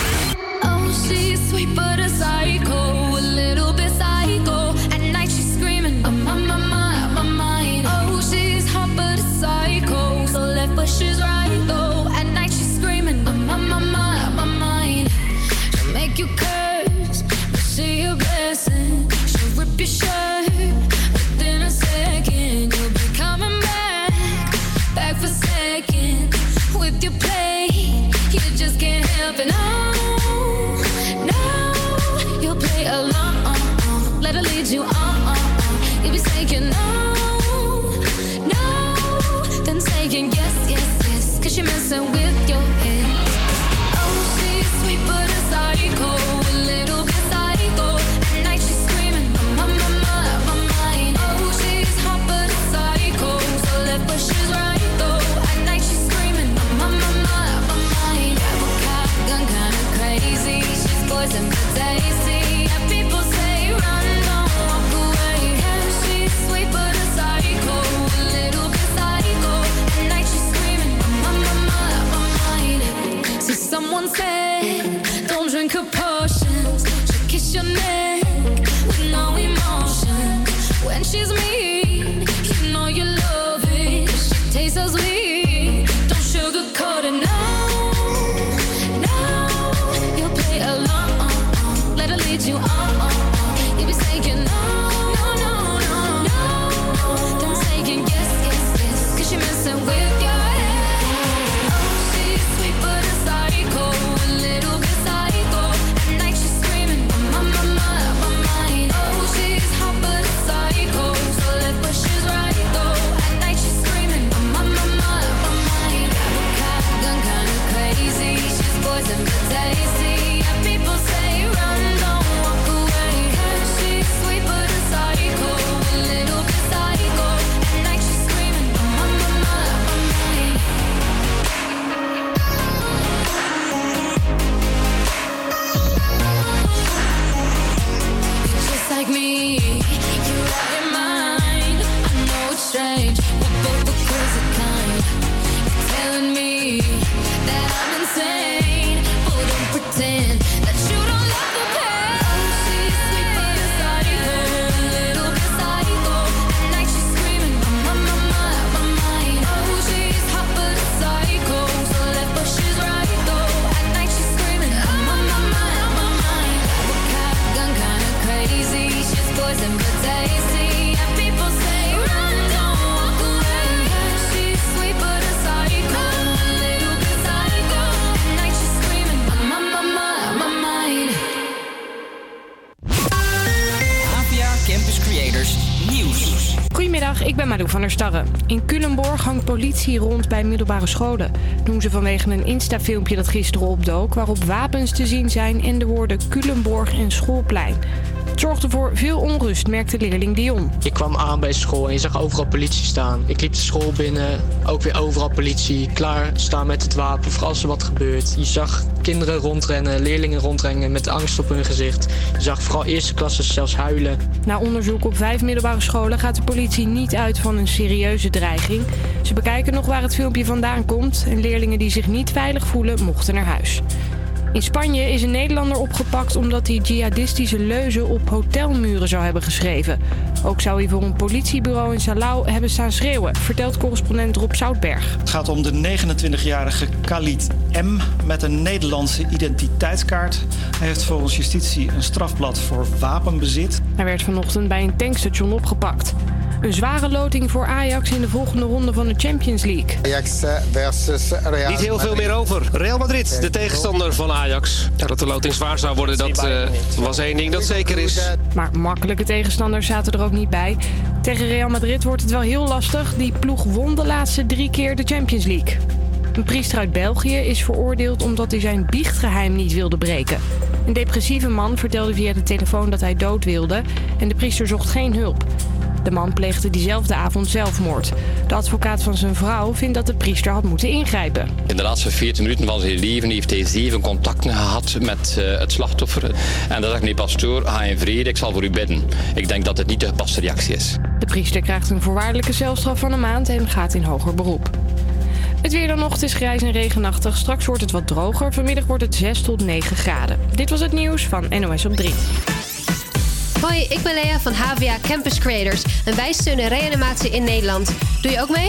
Messing with politie rond bij middelbare scholen. Doen ze vanwege een Insta-filmpje dat gisteren opdook... waarop wapens te zien zijn en de woorden Culemborg en schoolplein. Het zorgde voor veel onrust, merkte leerling Dion. Ik kwam aan bij school en je zag overal politie staan. Ik liep de school binnen, ook weer overal politie. Klaar staan met het wapen voor als er wat gebeurt. Je zag kinderen rondrennen, leerlingen rondrennen met angst op hun gezicht. Je zag vooral eerste klassers zelfs huilen. Na onderzoek op vijf middelbare scholen gaat de politie niet uit van een serieuze dreiging. Ze bekijken nog waar het filmpje vandaan komt en leerlingen die zich niet veilig voelen mochten naar huis. In Spanje is een Nederlander opgepakt omdat hij jihadistische leuzen op hotelmuren zou hebben geschreven. Ook zou hij voor een politiebureau in Salau hebben staan schreeuwen, vertelt correspondent Rob Zoutberg. Het gaat om de 29-jarige Khalid M. met een Nederlandse identiteitskaart. Hij heeft volgens justitie een strafblad voor wapenbezit. Hij werd vanochtend bij een tankstation opgepakt. Een zware loting voor Ajax in de volgende ronde van de Champions League. Ajax versus Real Niet heel veel meer over. Real Madrid, de tegenstander van Ajax. Ja, dat de loting zwaar zou worden, dat eh, was één ding dat zeker is. Maar makkelijke tegenstanders zaten er ook niet bij. Tegen Real Madrid wordt het wel heel lastig. Die ploeg won de laatste drie keer de Champions League. Een priester uit België is veroordeeld omdat hij zijn biechtgeheim niet wilde breken. Een depressieve man vertelde via de telefoon dat hij dood wilde en de priester zocht geen hulp. De man pleegde diezelfde avond zelfmoord. De advocaat van zijn vrouw vindt dat de priester had moeten ingrijpen. In de laatste 14 minuten van zijn leven heeft hij zeven contacten gehad met eh, het slachtoffer. En dan zegt nee, pastoor, ga in vrede, ik zal voor u bidden. Ik denk dat het niet de gepaste reactie is. De priester krijgt een voorwaardelijke celstraf van een maand en gaat in hoger beroep. Het weer het is grijs en regenachtig. Straks wordt het wat droger. Vanmiddag wordt het 6 tot 9 graden. Dit was het nieuws van NOS op 3. Hoi, ik ben Lea van HVA Campus Creators en wij steunen reanimatie in Nederland. Doe je ook mee?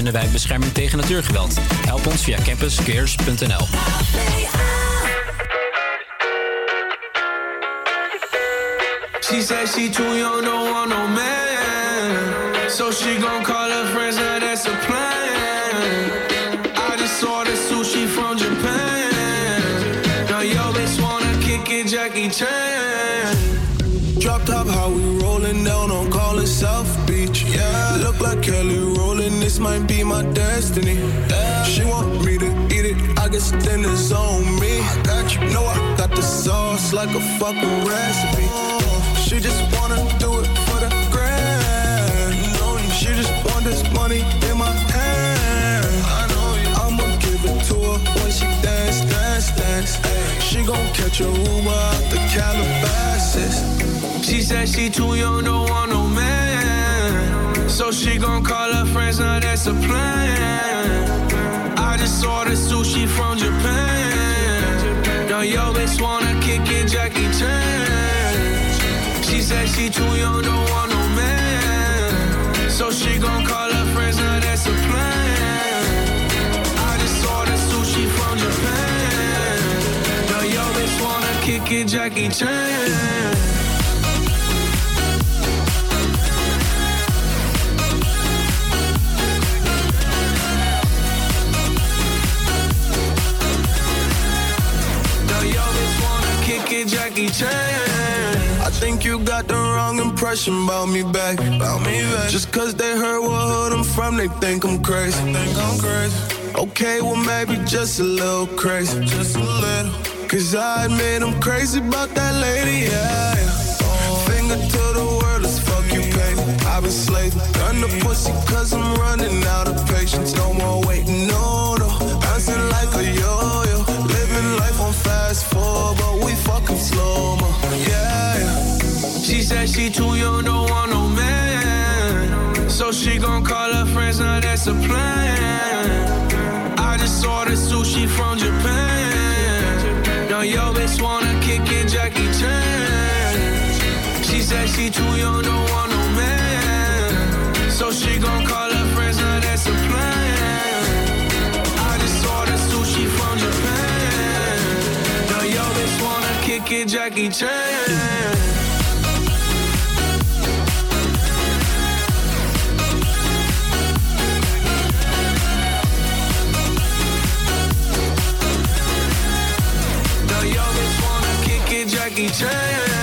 Steunen wij bescherming tegen natuurgeweld. Help ons via campuscares.nl. She said she too young, don't want no man. So she gon' call might be my destiny. She want me to eat it, I guess then it's on me. I got you, know I got the sauce. like a fucking recipe. She just wanna do it for the grand. She just want this money in my hand. I know you. I'ma give it to her when she dance, dance, dance. She gon' catch a Uber out the Calabasas. She said she too young, don't want no man. So she gon' call her friends, now that's a plan. I just ordered sushi from Japan. Now yo bitch wanna kick in Jackie Chan. She said she too young, don't want no man. So she gon' call her friends, now that's a plan. I just ordered sushi from Japan. Now yo bitch wanna kick in Jackie Chan. Jackie Chan. I think you got the wrong impression about me back. About me back. Just cause they heard what hood I'm from, they think I'm crazy. think I'm crazy. Okay, well maybe just a little crazy. Just a little. Cause I admit I'm crazy about that lady, yeah. Finger to the world, as fuck you pay. I've been slaving. Gun the pussy cause I'm running out of patience. No more waiting, no, no. Bouncing like a yo-yo. Fast forward, but we fucking slow mo. Yeah, yeah. She said she too young, don't want no man. So she gon' call her friends, now that's a plan. I just ordered sushi from Japan. Now yo bitch wanna kick in Jackie Chan. She said she too young, don't want no man. So she gon' call wanna kick in Jackie Chan. Now yo bitch wanna kick it, Jackie Chan.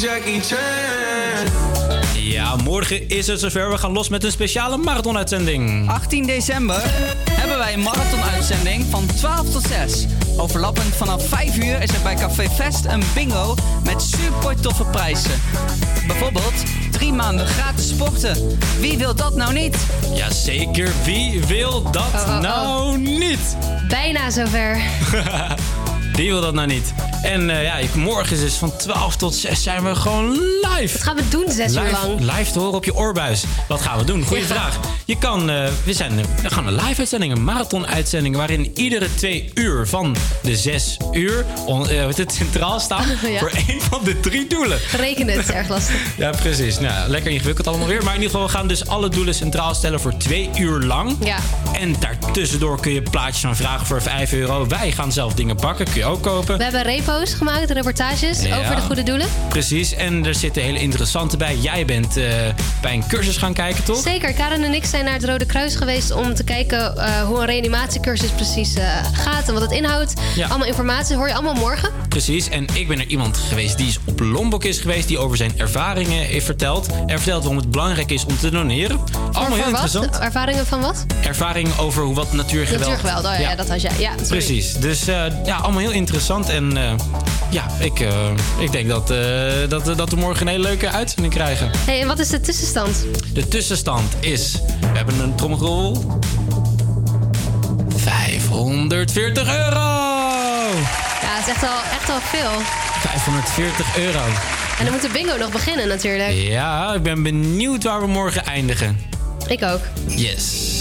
Jackie Chan. Ja, morgen is het zover. We gaan los met een speciale marathon-uitzending. 18 december hebben wij een marathon-uitzending van 12 tot 6. Overlappend vanaf 5 uur is er bij Café Fest een bingo met super toffe prijzen. Bijvoorbeeld drie maanden gratis sporten. Wie wil dat nou niet? Jazeker, wie wil dat Oh, oh, oh. nou niet? Bijna zover. Wie wil dat nou niet? En eh, ja, morgen is dus van 12 tot 6 zijn we gewoon live. Wat gaan we doen zes uur lang? live te horen op je oorbuis. Wat gaan we doen? Goeie Ja. vraag. Je kan, eh, we, zijn, eh, we gaan een live uitzending, een marathon uitzending... waarin iedere twee uur van de zes uur on, het centraal staan... Ja. voor één van de drie doelen. Rekenen is erg lastig. Ja, precies. Nou, lekker ingewikkeld allemaal weer. Maar in ieder geval, we gaan dus alle doelen centraal stellen voor twee uur lang. Ja. En daartussendoor kun je plaatjes van vragen voor 5 euro. Wij gaan zelf dingen bakken, kun je ook kopen. We hebben repo's gemaakt, reportages Ja. over de goede doelen. Precies, en er zitten hele interessante bij. Jij bent eh, bij een cursus gaan kijken, toch? Zeker, Karen en ik zijn naar het Rode Kruis geweest om te kijken eh, hoe een reanimatiecursus precies eh, gaat en wat het inhoudt. Ja. Allemaal informatie hoor je allemaal morgen. Precies, en ik ben er iemand geweest die is op Lombok is geweest... die over zijn ervaringen heeft verteld. En vertelt waarom het belangrijk is om te doneren. Allemaal voor, heel voor interessant. wat? Ervaringen van wat? Ervaring over hoe wat natuurgeweld... Natuurgeweld, oh ja, ja, dat was jij. Ja, sorry. Precies. Dus ja, allemaal heel interessant. En ja, ik, eh, ik denk dat, eh, dat, dat we morgen een hele leuke uitzending krijgen. Hey, en wat is de tussenstand? De tussenstand is... We hebben een tromgeroll. 540 euro! Ja, het is echt al, echt al veel. 540 euro. En dan moet de bingo nog beginnen natuurlijk. Ja, ik ben benieuwd waar we morgen eindigen. Ik ook. Yes.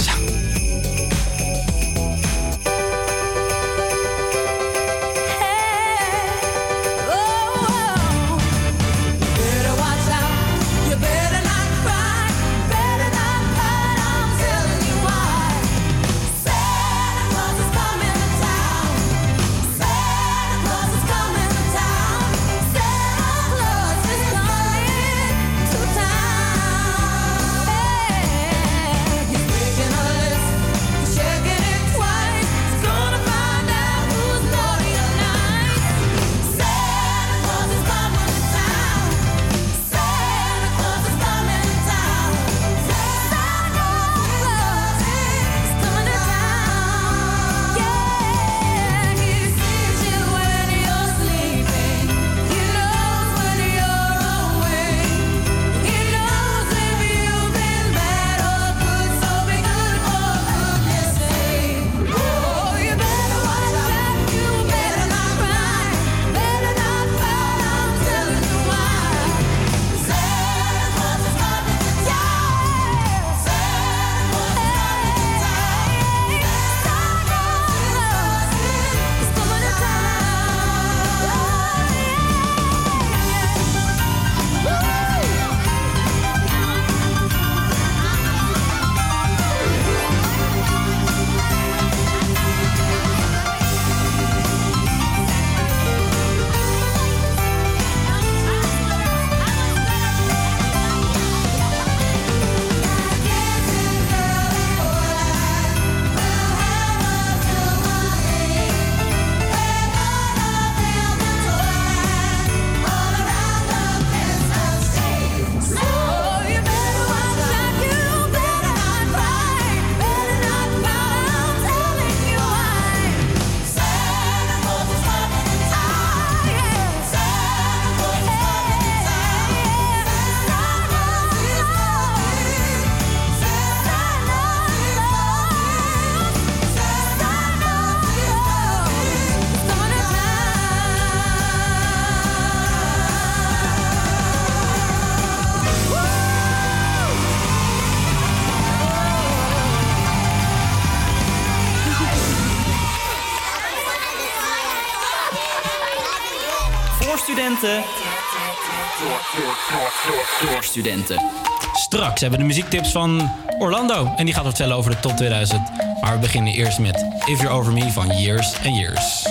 Studenten. Straks hebben we de muziektips van Orlando. En die gaat vertellen over de top 2000. Maar we beginnen eerst met If You're Over Me van Years and Years.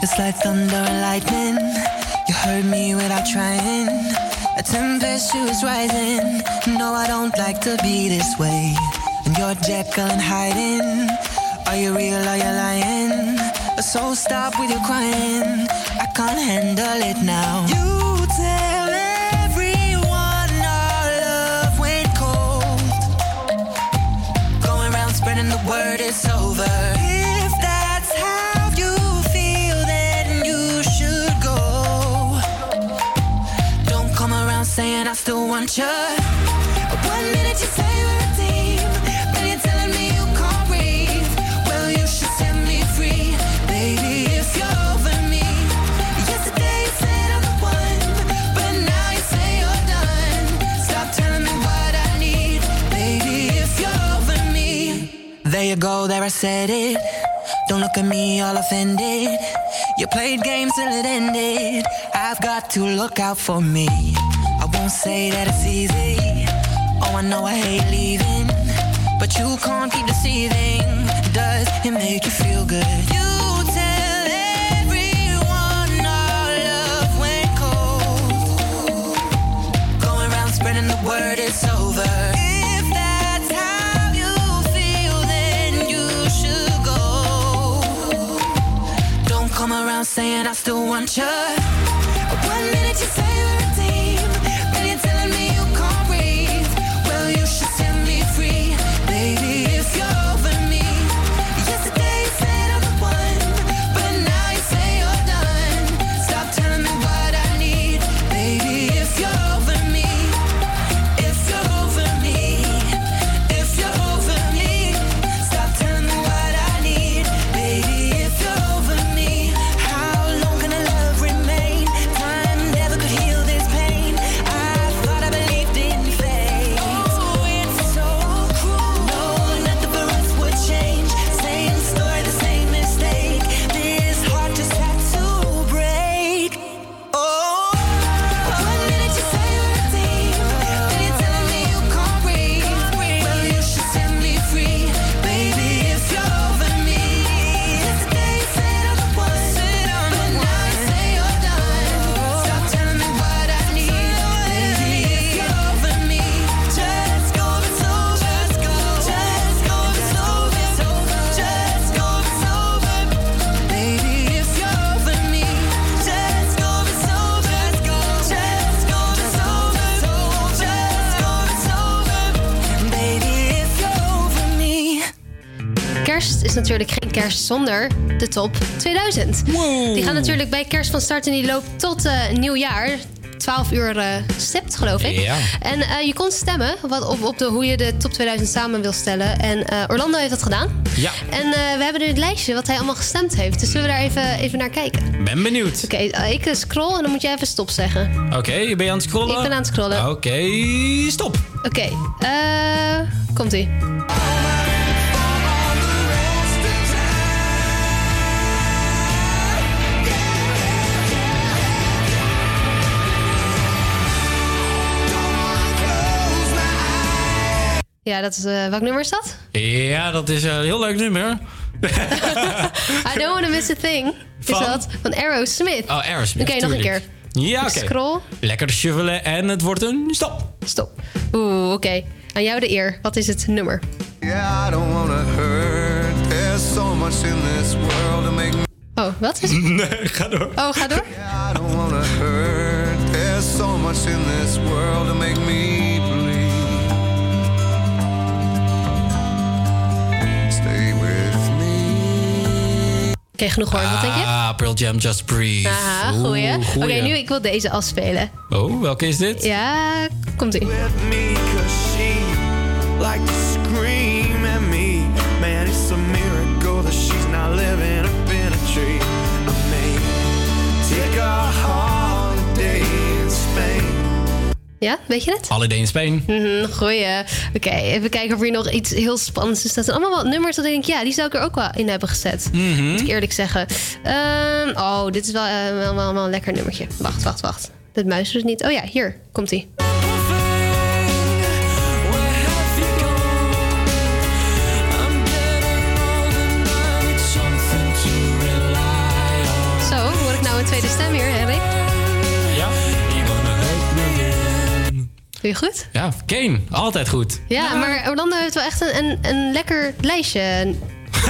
It's like thunder and lightning. You heard me without trying. A tempest is rising. No, I don't like to be this way. And you're Jekyll and hiding. Are you real? Are you lying? So stop with your crying. I can't handle it now. You still want you. One minute you say we're a team, then you're telling me you can't breathe. Well, you should set me free, baby, if you're over me. Yesterday you said I'm the one, but now you say you're done. Stop telling me what I need, baby, if you're over me. There you go, there I said it. Don't look at me all offended. You played games till it ended. I've got to look out for me. Say that it's easy. Oh, I know I hate leaving. But you can't keep deceiving. Does it make you feel good? You tell everyone our love went cold. Going around spreading the word it's over. If that's how you feel, then you should go. Don't come around saying I still want you. Kerst zonder de top 2000. Die gaat natuurlijk bij kerst van start en die loopt tot eh, nieuwjaar. 12 uur eh stipt, geloof ik. Ja. En eh, je kon stemmen wat, op, op de, hoe je de top 2000 samen wil stellen. En Orlando heeft dat gedaan. Ja, En we hebben nu het lijstje wat hij allemaal gestemd heeft. Dus zullen we daar even, even naar kijken? ben benieuwd. Oké, ik scroll en dan moet jij even stop zeggen. Oké, ben je aan het scrollen? Ik ben aan het scrollen. Oké, stop. Oké, komt-ie. Ja, dat is, eh welk nummer is dat? Ja, dat is een heel leuk nummer. I don't want to miss a thing. Van? Is dat van Aerosmith? Oh, Aerosmith, Oké, nog een keer. Ja, oké. scroll. Lekker shuffelen en het wordt een stop. Stop. Oeh, oké. Aan jou de eer. Wat is het nummer? Yeah, I don't wanna hurt. There's so much in this world to make me. Oh, wat is Nee, ga door. Oh, ga door. I don't wanna hurt. There's so much in this world to make me Stay with me. Oké, genoeg hoor. Wat denk je? Ah, Pearl Jam, Just Breathe. Aha, Oeh, goeie. Oké, goeie. nu ik wil deze afspelen. Oh, welke is dit? Ja, komt-ie. me cause she like to scream at me. Man, it's a miracle that she's not living up in a tree. I may take a Spain. Ja, weet je het? Holiday in Spain. Mhm, goeie. Oké, even kijken of hier nog iets heel spannends is. Dat zijn allemaal wat nummers dat ik denk, ja, die zou ik er ook wel in hebben gezet. Mhm. Moet ik eerlijk zeggen. Ehm, oh, dit is wel, eh, wel, wel, wel een lekker nummertje. Wacht, wacht, wacht. Het muis dus niet. Oh ja, hier komt Doe je goed? Ja, Kane. Altijd goed. Ja, maar Orlando heeft wel echt een, een, een lekker lijstje.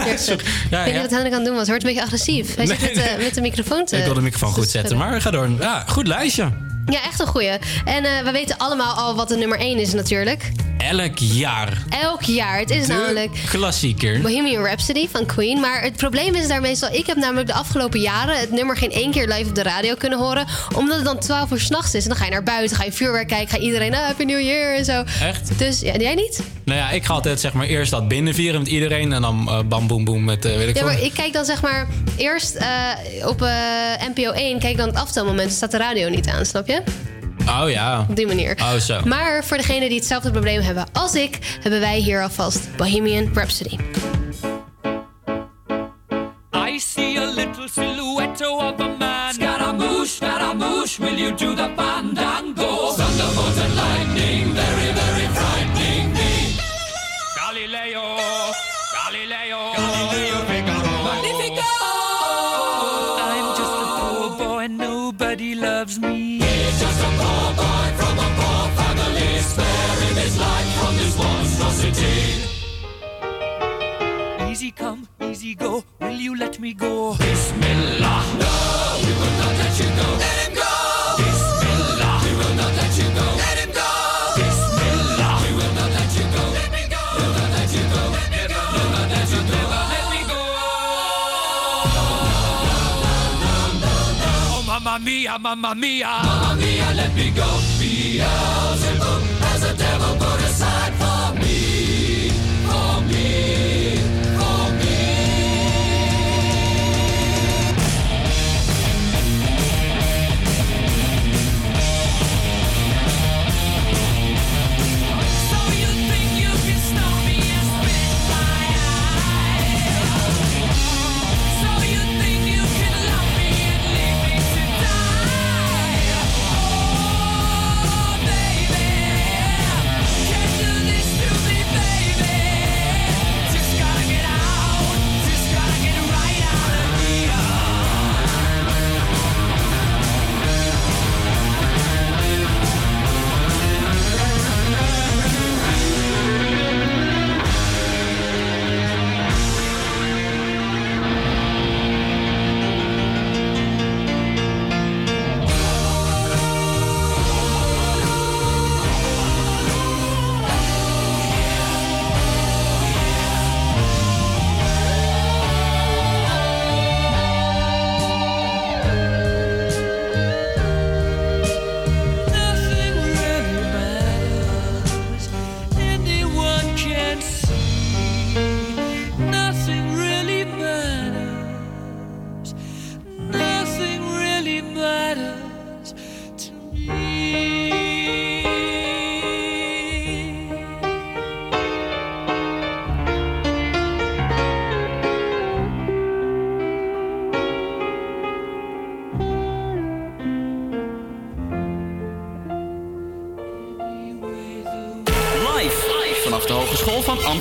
neergezet. ik ja, weet niet ja. wat hij aan het doen was. Hij wordt een beetje agressief. Hij zit met, met de microfoon te... Ik wil de microfoon goed zetten, maar ga door. Ja, goed lijstje. Ja, echt een goeie. En eh, we weten allemaal al wat de nummer 1 is natuurlijk. Elk jaar. Elk jaar. Het is De namelijk klassieker. Bohemian Rhapsody van Queen. Maar het probleem is daar meestal... Ik heb namelijk de afgelopen jaren het nummer geen één keer live op de radio kunnen horen. Omdat het dan 12 uur s'nachts is. En dan ga je naar buiten, ga je vuurwerk kijken, ga iedereen... Ah, Happy New Year en zo. Echt? Dus ja, jij niet? Nou ja, ik ga altijd zeg maar eerst dat binnenvieren met iedereen en dan eh, bam boem boem met eh, weet ik Ja, maar ik kijk dan zeg maar eerst op NPO 1, kijk dan het aftelmoment, staat de radio niet aan, snap je? Oh ja. Op die manier. Oh zo. Maar voor degenen die hetzelfde probleem hebben als ik, hebben wij hier alvast Bohemian Rhapsody. I see a little silhouette of a man. Scaramouche, Scaramouche, will you do the fandango? Me go? Bismillah. No, we will not let you go. Let him go. Bismillah. We will not let you go. Let him go. Bismillah. We will not let you go. Let me go. We'll not let you go. Let me go. We'll not let you go. Let me go. Oh, mamma mia, mamma mia. Mamma mia, let me go. Beelzebub has a devil put aside for me. For me.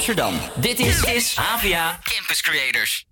Amsterdam. Dit is, is AVA Campus Creators.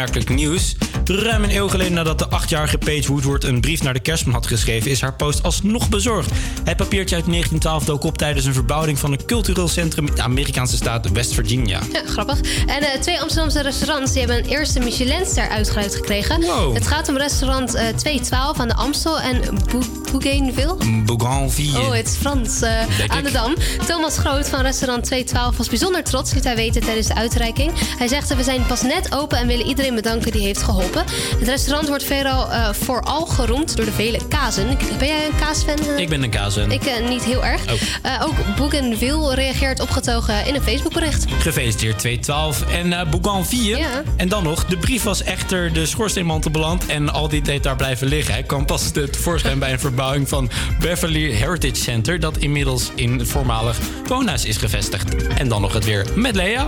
Opmerkelijk nieuws. Ruim een eeuw geleden nadat de achtjarige Paige Woodward een brief naar de kerstman had geschreven, is haar post alsnog bezorgd. Het papiertje uit 1912 dook op tijdens een verbouwing van een cultureel centrum in de Amerikaanse staat West Virginia. Ja, grappig. En eh, twee Amsterdamse restaurants die hebben een eerste Michelinster uitgereikt gekregen. Wow. Het gaat om restaurant eh 212 aan de Amstel en Bou- Bougainville. Bougainville. Oh, het is Frans. eh, aan de Dam. Thomas Groot van restaurant 212 was bijzonder trots, liet hij weten tijdens de uitreiking. Hij zegt, we zijn pas net open en willen iedereen bedanken die heeft geholpen. Het restaurant wordt veelal, eh, vooral geroemd door de vele kazen. Ben jij een kaasfan? eh? Ik ben een kazen. Ik niet heel erg. Oh. Ook Bougainville reageert opgetogen in een Facebookbericht. Gefeliciteerd 212 en Bougainville. Ja. En dan nog, de brief was echter de schoorsteenmantel beland en al die deed daar blijven liggen. Hij kwam pas tevoorschijn bij een verbouwing van Beverly Heritage Center, dat inmiddels in het voormalig woonhuis is gevestigd. En dan nog het weer met Lea.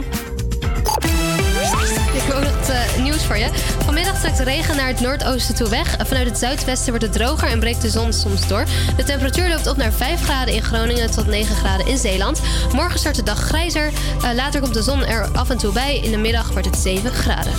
Ik heb ook nog nieuws voor je. Vanmiddag trekt de regen naar het noordoosten toe weg. Vanuit het zuidwesten wordt het droger en breekt de zon soms door. De temperatuur loopt op naar 5 graden in Groningen tot 9 graden in Zeeland. Morgen start de dag grijzer. Eh, later komt de zon er af en toe bij. In de middag wordt het 7 graden.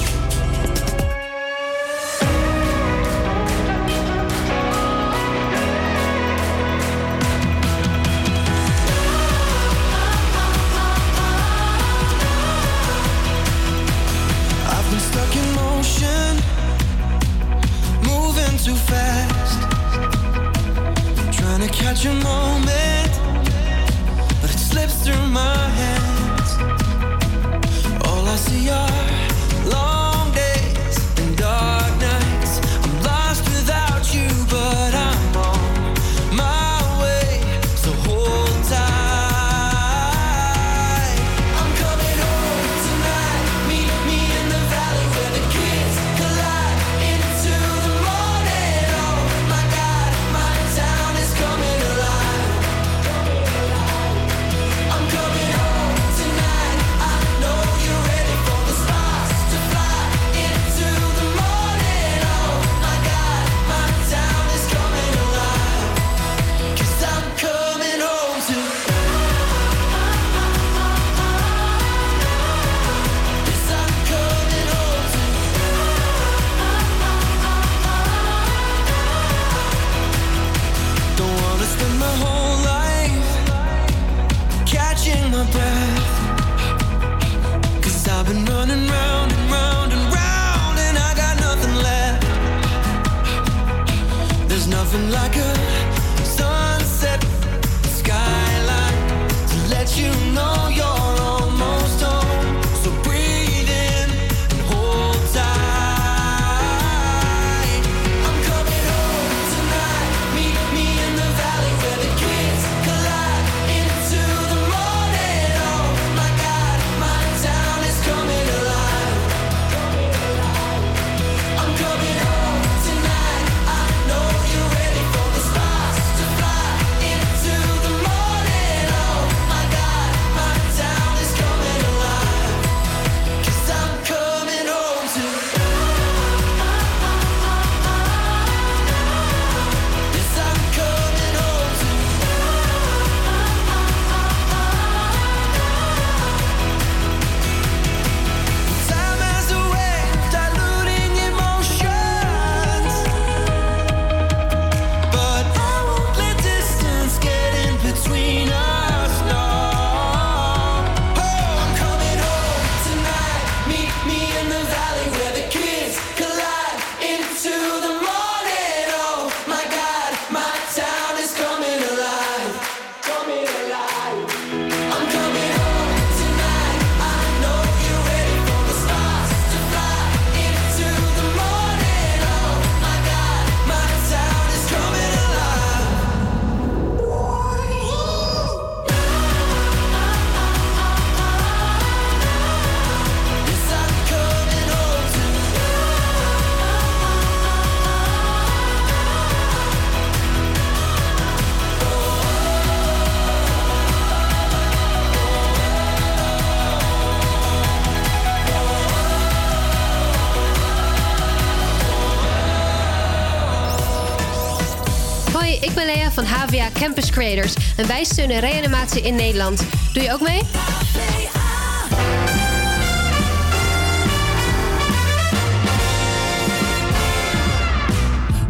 Campus Creators. En wij steunen reanimatie in Nederland. Doe je ook mee?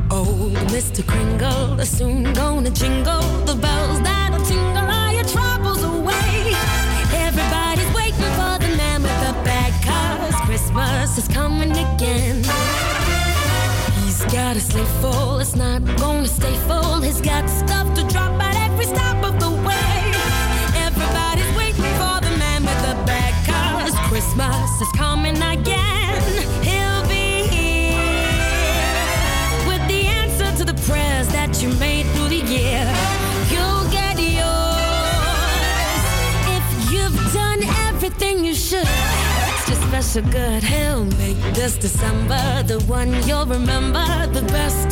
Oh, Old Mr. Kringle is soon gonna jingle the bells that'll tingle all your troubles away. Everybody's waiting for the man with the bag, cause Christmas is coming again. He's got a sleigh full, it's not gonna stay full, he's got stuff Christmas is coming again. He'll be here with the answer to the prayers that you made through the year. You'll get yours if you've done everything you should. Extra special good, he'll make this December the one you'll remember, the best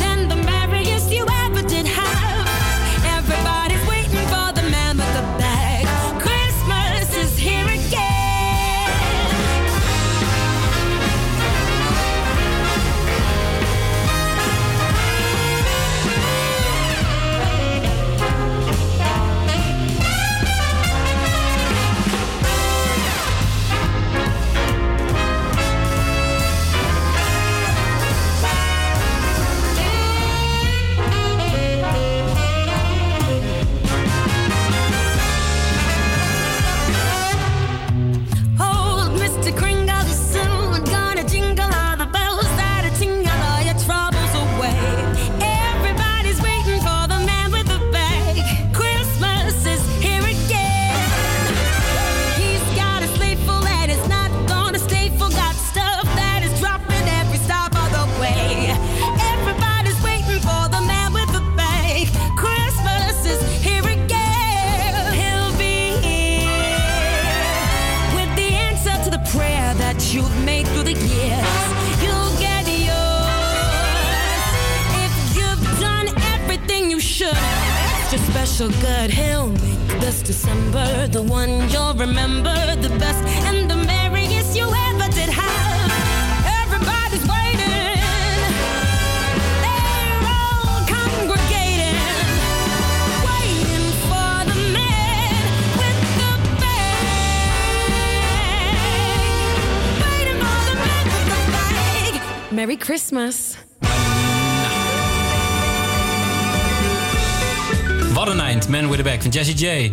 Special good, this December the one you'll remember the best and the merriest you ever did have. Everybody's waiting. They're all congregating, waiting for the man with the Merry Christmas. Wat een eind, Man with a Back van Jessie J.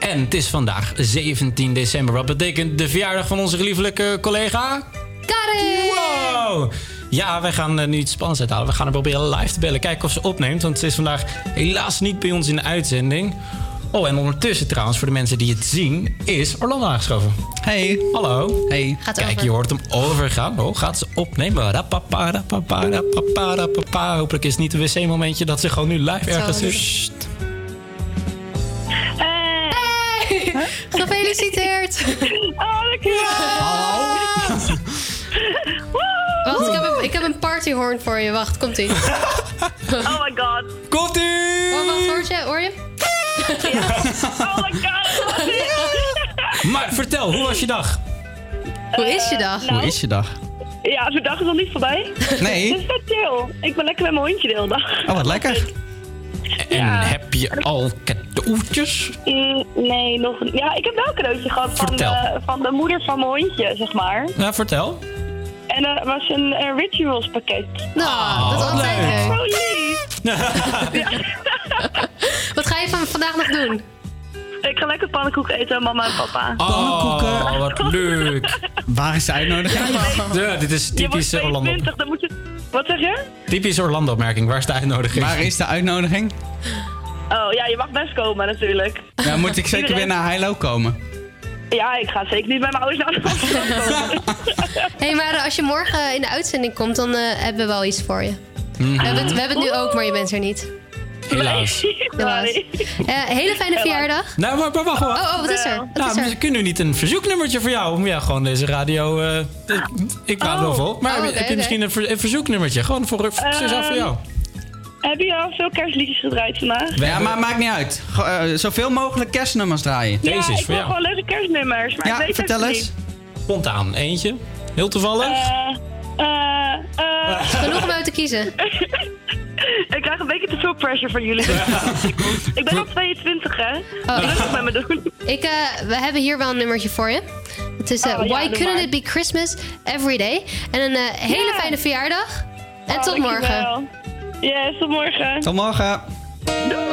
En het is vandaag 17 december. Wat betekent de verjaardag van onze geliefelijke collega? Karin! Wow! Ja, wij gaan eh, nu iets spannends uithalen. We gaan haar proberen live te bellen. Kijken of ze opneemt. Want ze is vandaag helaas niet bij ons in de uitzending. Oh, en ondertussen trouwens, voor de mensen die het zien, is Orlando aangeschoven. Hey. Hallo. Hey. Gaat Kijk, over. je hoort hem overgaan. Oh, gaat ze opnemen? Rapapa, rapapa, rapapa, rapapa. Hopelijk is het niet een wc-momentje dat ze gewoon nu live ergens is. Gefeliciteerd! Oh, Wacht, ik heb, een, ik heb een partyhorn voor je. Wacht, komt ie. Oh my god. Komt ie! Oh, wacht, hoor je? Hoor je? Oh my god. Maar vertel, hoe was je dag? Hoe is je dag? nou. Hoe is je dag? Ja, de dag is nog niet voorbij. Nee. Het is vet chill. Ik ben lekker met mijn hondje de hele dag. Oh, wat lekker. En heb je al cadeautjes? Mm, nee, nog niet. Ja, ik heb wel een cadeautje gehad van de, van de moeder van mijn hondje, zeg maar. Ja, vertel. En dat was een, eh, rituals pakket. Nou, dat is altijd leuk. Zo lief. Wat ga je van vandaag nog doen? Ik ga lekker pannenkoek eten, mama en papa. Oh, wat leuk. Waar is de uitnodiging? Ja, dit is Je wordt typische Orlando. 22, dan moet je... Wat zeg je? Typische Orlando-opmerking. Waar is de uitnodiging? Waar is de uitnodiging? Oh ja, je mag best komen natuurlijk. Ja, moet ik zeker weer naar Heilo komen? Ja, ik ga zeker niet bij mijn ouders naar de komen. Hé, hey, maar als je morgen in de uitzending komt, dan eh, hebben we wel iets voor je. We, hebben het, we hebben het nu ook, maar je bent er niet. Helaas. Helaas. Eh, hele fijne verjaardag. Nou, maar, maar wacht, wacht. Oh, oh, wat is er? Wat Nou, is er? we kunnen niet een verzoeknummertje voor jou. Ja, gewoon deze radio. eh, ik- er wel vol. Maar Oh, heb, je- heb misschien een, ver- een verzoeknummertje? Gewoon voor, voor, speciaal voor jou. Heb je al veel kerstliedjes gedraaid vandaag? Ja, maar maakt niet uit. Go- eh, zoveel mogelijk kerstnummers draaien. ja, ik wil gewoon leuke kerstnummers. Maar ik Ja, weet vertel eens. niet. Spontaan, eentje. Heel toevallig. Eh, eh, eh. Genoeg om uit te kiezen. ik krijg een beetje te veel pressure van jullie. ik ben al 22, hè? Oh. Rustig met me doen. Ik, eh, we hebben hier wel een nummertje voor je. Het is Oh, ja, Why Couldn't maar. It Be Christmas Every Day. En een hele Ja. fijne verjaardag. En Oh, tot morgen. Yes, tot morgen. Tot morgen. Doei.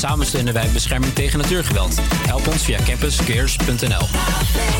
Samen steunen wij bescherming tegen natuurgeweld. Help ons via campuscares.nl.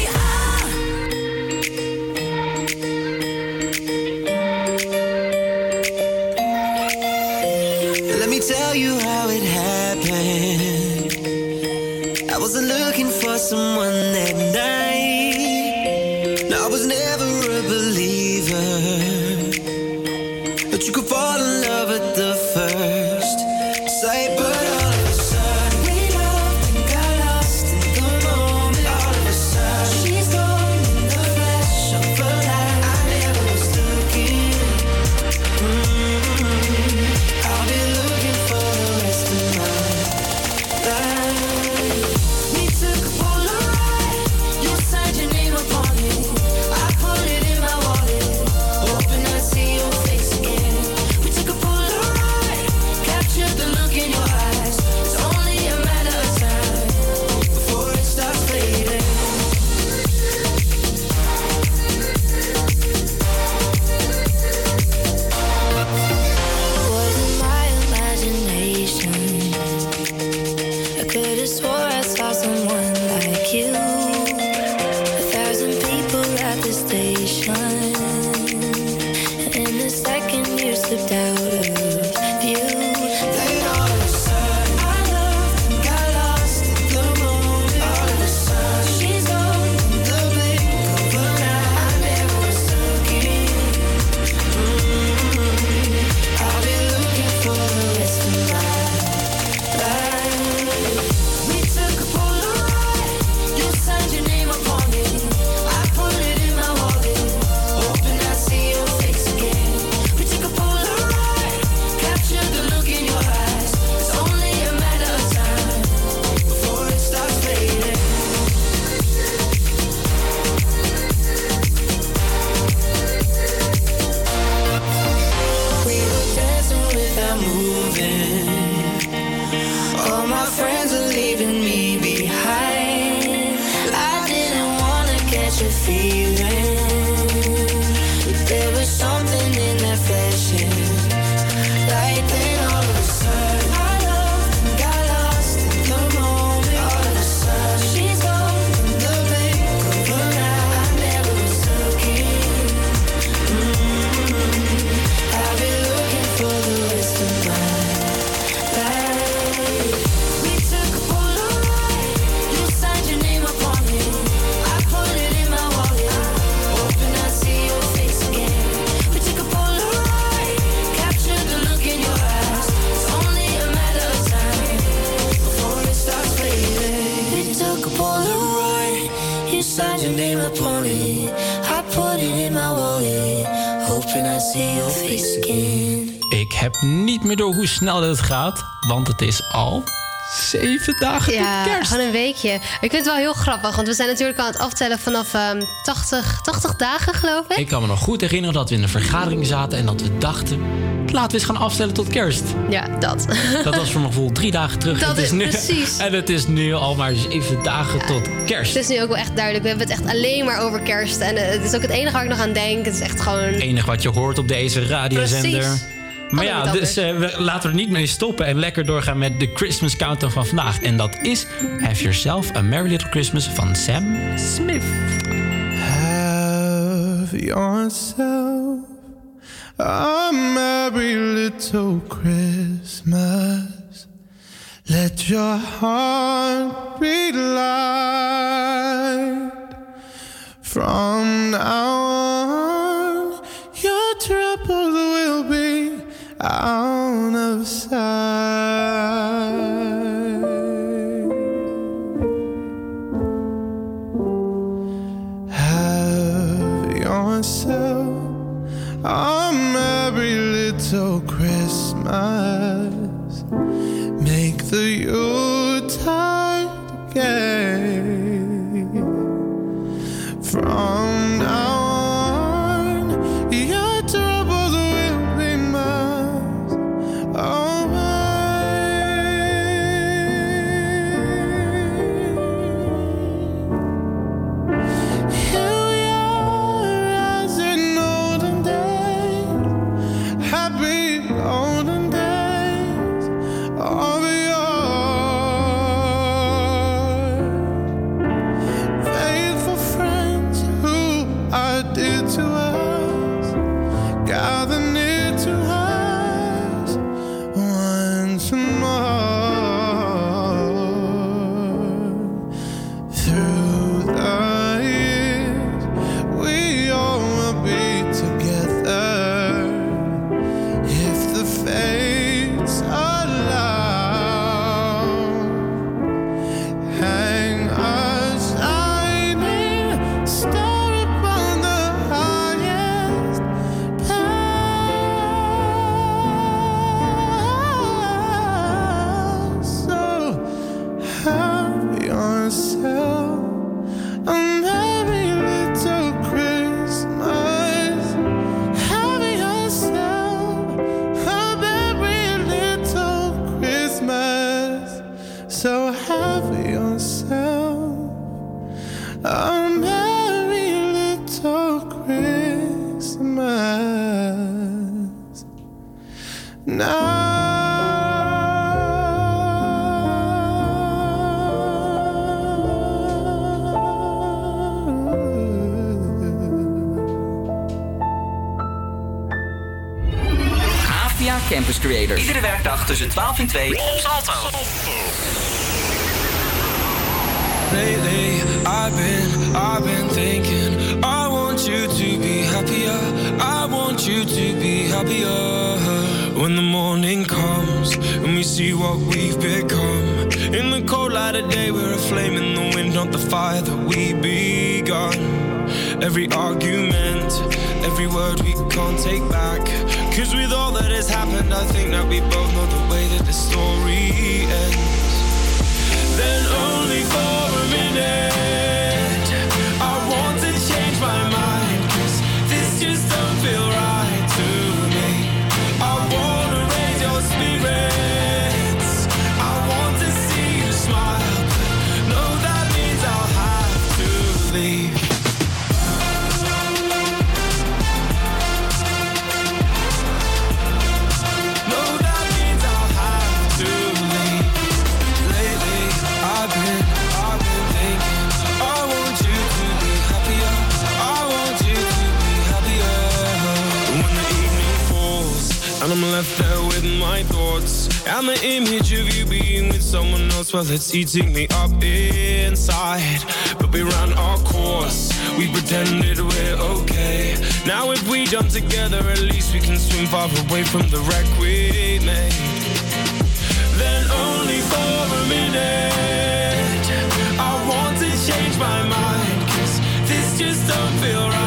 snel dit gaat, want het is al zeven dagen Ja, tot kerst. gewoon een weekje. Ik vind het wel heel grappig, want we zijn natuurlijk aan het aftellen vanaf ehm 80, 80 dagen, geloof ik. Ik kan me nog goed herinneren dat we in een vergadering zaten en dat we dachten... laten we eens gaan afstellen tot kerst. Ja, dat. Dat was voor mijn gevoel drie dagen terug. Dat Het is nu, precies. En het is nu al maar zeven dagen tot kerst. Het is nu ook wel echt duidelijk. We hebben het echt alleen maar over kerst. En eh, het is ook het enige waar ik nog aan denk. Het is echt gewoon... Het enige wat je hoort op deze radiozender. Precies. Maar ja, niet dus eh, we, laten we er niet mee stoppen en lekker doorgaan met de Christmas countdown van vandaag. En dat is Have Yourself a Merry Little Christmas van Sam Smith. Have yourself a merry little Christmas. Let your heart days, happy Creators. Iedere werkdag tussen 12 en 2 op Salto. Lately, I've been, I've been thinking. I want you to be happier. I want you to be happier. When the morning comes and we see what we've become. In the cold light of day, we're a flame in the wind, not the fire that we begun. Every argument, every word we can't take back. Cause with all that has happened, I think that we both know the way that the story ends. Then only for a minute and the image of you being with someone else, well, it's eating me up inside. But we ran our course, we pretended we're okay. Now, if we jump together, at least we can swim far away from the wreck we made. Then only for a minute, I want to change my mind, cause this just don't feel right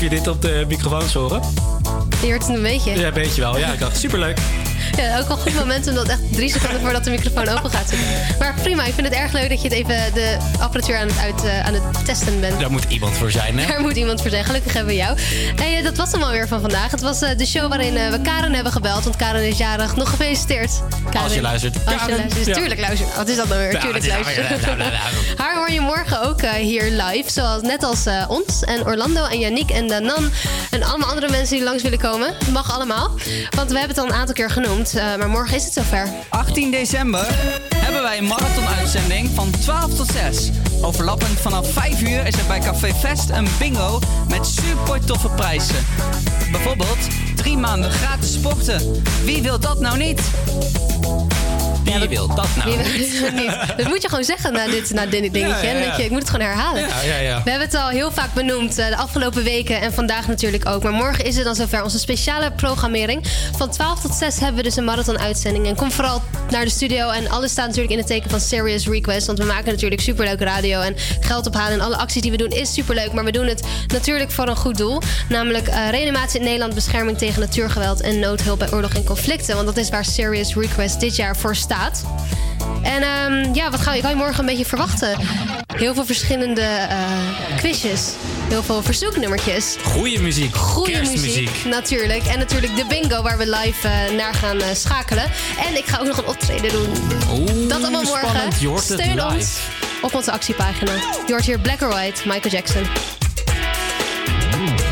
of je dit op de microfoons horen. Je hoort het een beetje. Ja, weet je wel. Ja, ik dacht, superleuk. Ja, ook wel een goed moment omdat echt drie seconden voordat de microfoon open gaat. Maar prima, ik vind het erg leuk dat je het even de apparatuur aan het, uit, eh, aan het testen bent. Daar moet iemand voor zijn, hè? Daar moet iemand voor zijn. Gelukkig hebben we jou. Hey, eh, dat was hem alweer van vandaag. Het was eh, de show waarin we Karen hebben gebeld. Want Karen is jarig. Nog gefeliciteerd. Karen. Als je luistert. Als je luistert. Ja. Tuurlijk luistert. Wat is dat nou weer? Ja, Tuurlijk het hoor je morgen ook eh, hier live. Zoals, net als eh, ons en Orlando en Yannick en Danan. En allemaal andere mensen die langs willen komen. Mag allemaal. Want we hebben het al een aantal keer genoemd. eh, maar morgen is het zover. 18 december hebben wij een marathon-uitzending van 12 tot 6. Overlappend vanaf 5 uur is er bij Café Fest een bingo met super toffe prijzen. Bijvoorbeeld drie maanden gratis sporten. Wie wil dat nou niet? Wie wil dat nou niet? Dat moet je gewoon zeggen na dit, na dit dingetje. Ja, ja, ja. Dat je, ik moet het gewoon herhalen. Ja, ja, ja. We hebben het al heel vaak benoemd eh, de afgelopen weken en vandaag natuurlijk ook. Maar morgen is het dan zover. Onze speciale programmering. Van 12 tot 6 hebben we dus een marathon-uitzending. En kom vooral naar de studio. En alles staat natuurlijk in het teken van Serious Request. Want we maken natuurlijk superleuke radio. En geld ophalen en alle acties die we doen is superleuk. Maar we doen het natuurlijk voor een goed doel. Namelijk eh, reanimatie in Nederland, bescherming tegen natuurgeweld en noodhulp bij oorlog en conflicten. Want dat is waar Serious Request dit jaar voor staat. En ehm, ja, wat ga je, kan je morgen een beetje verwachten? Heel veel verschillende eh, quizjes. Heel veel verzoeknummertjes. Goeie muziek. Goede Kerstmuziek. muziek, natuurlijk. En natuurlijk de bingo waar we live eh, naar gaan eh, schakelen. En ik ga ook nog een optreden doen. Oeh, Dat allemaal morgen. spannend. Steun ons op onze actiepagina. Je hoort hier Black or White, Michael Jackson. on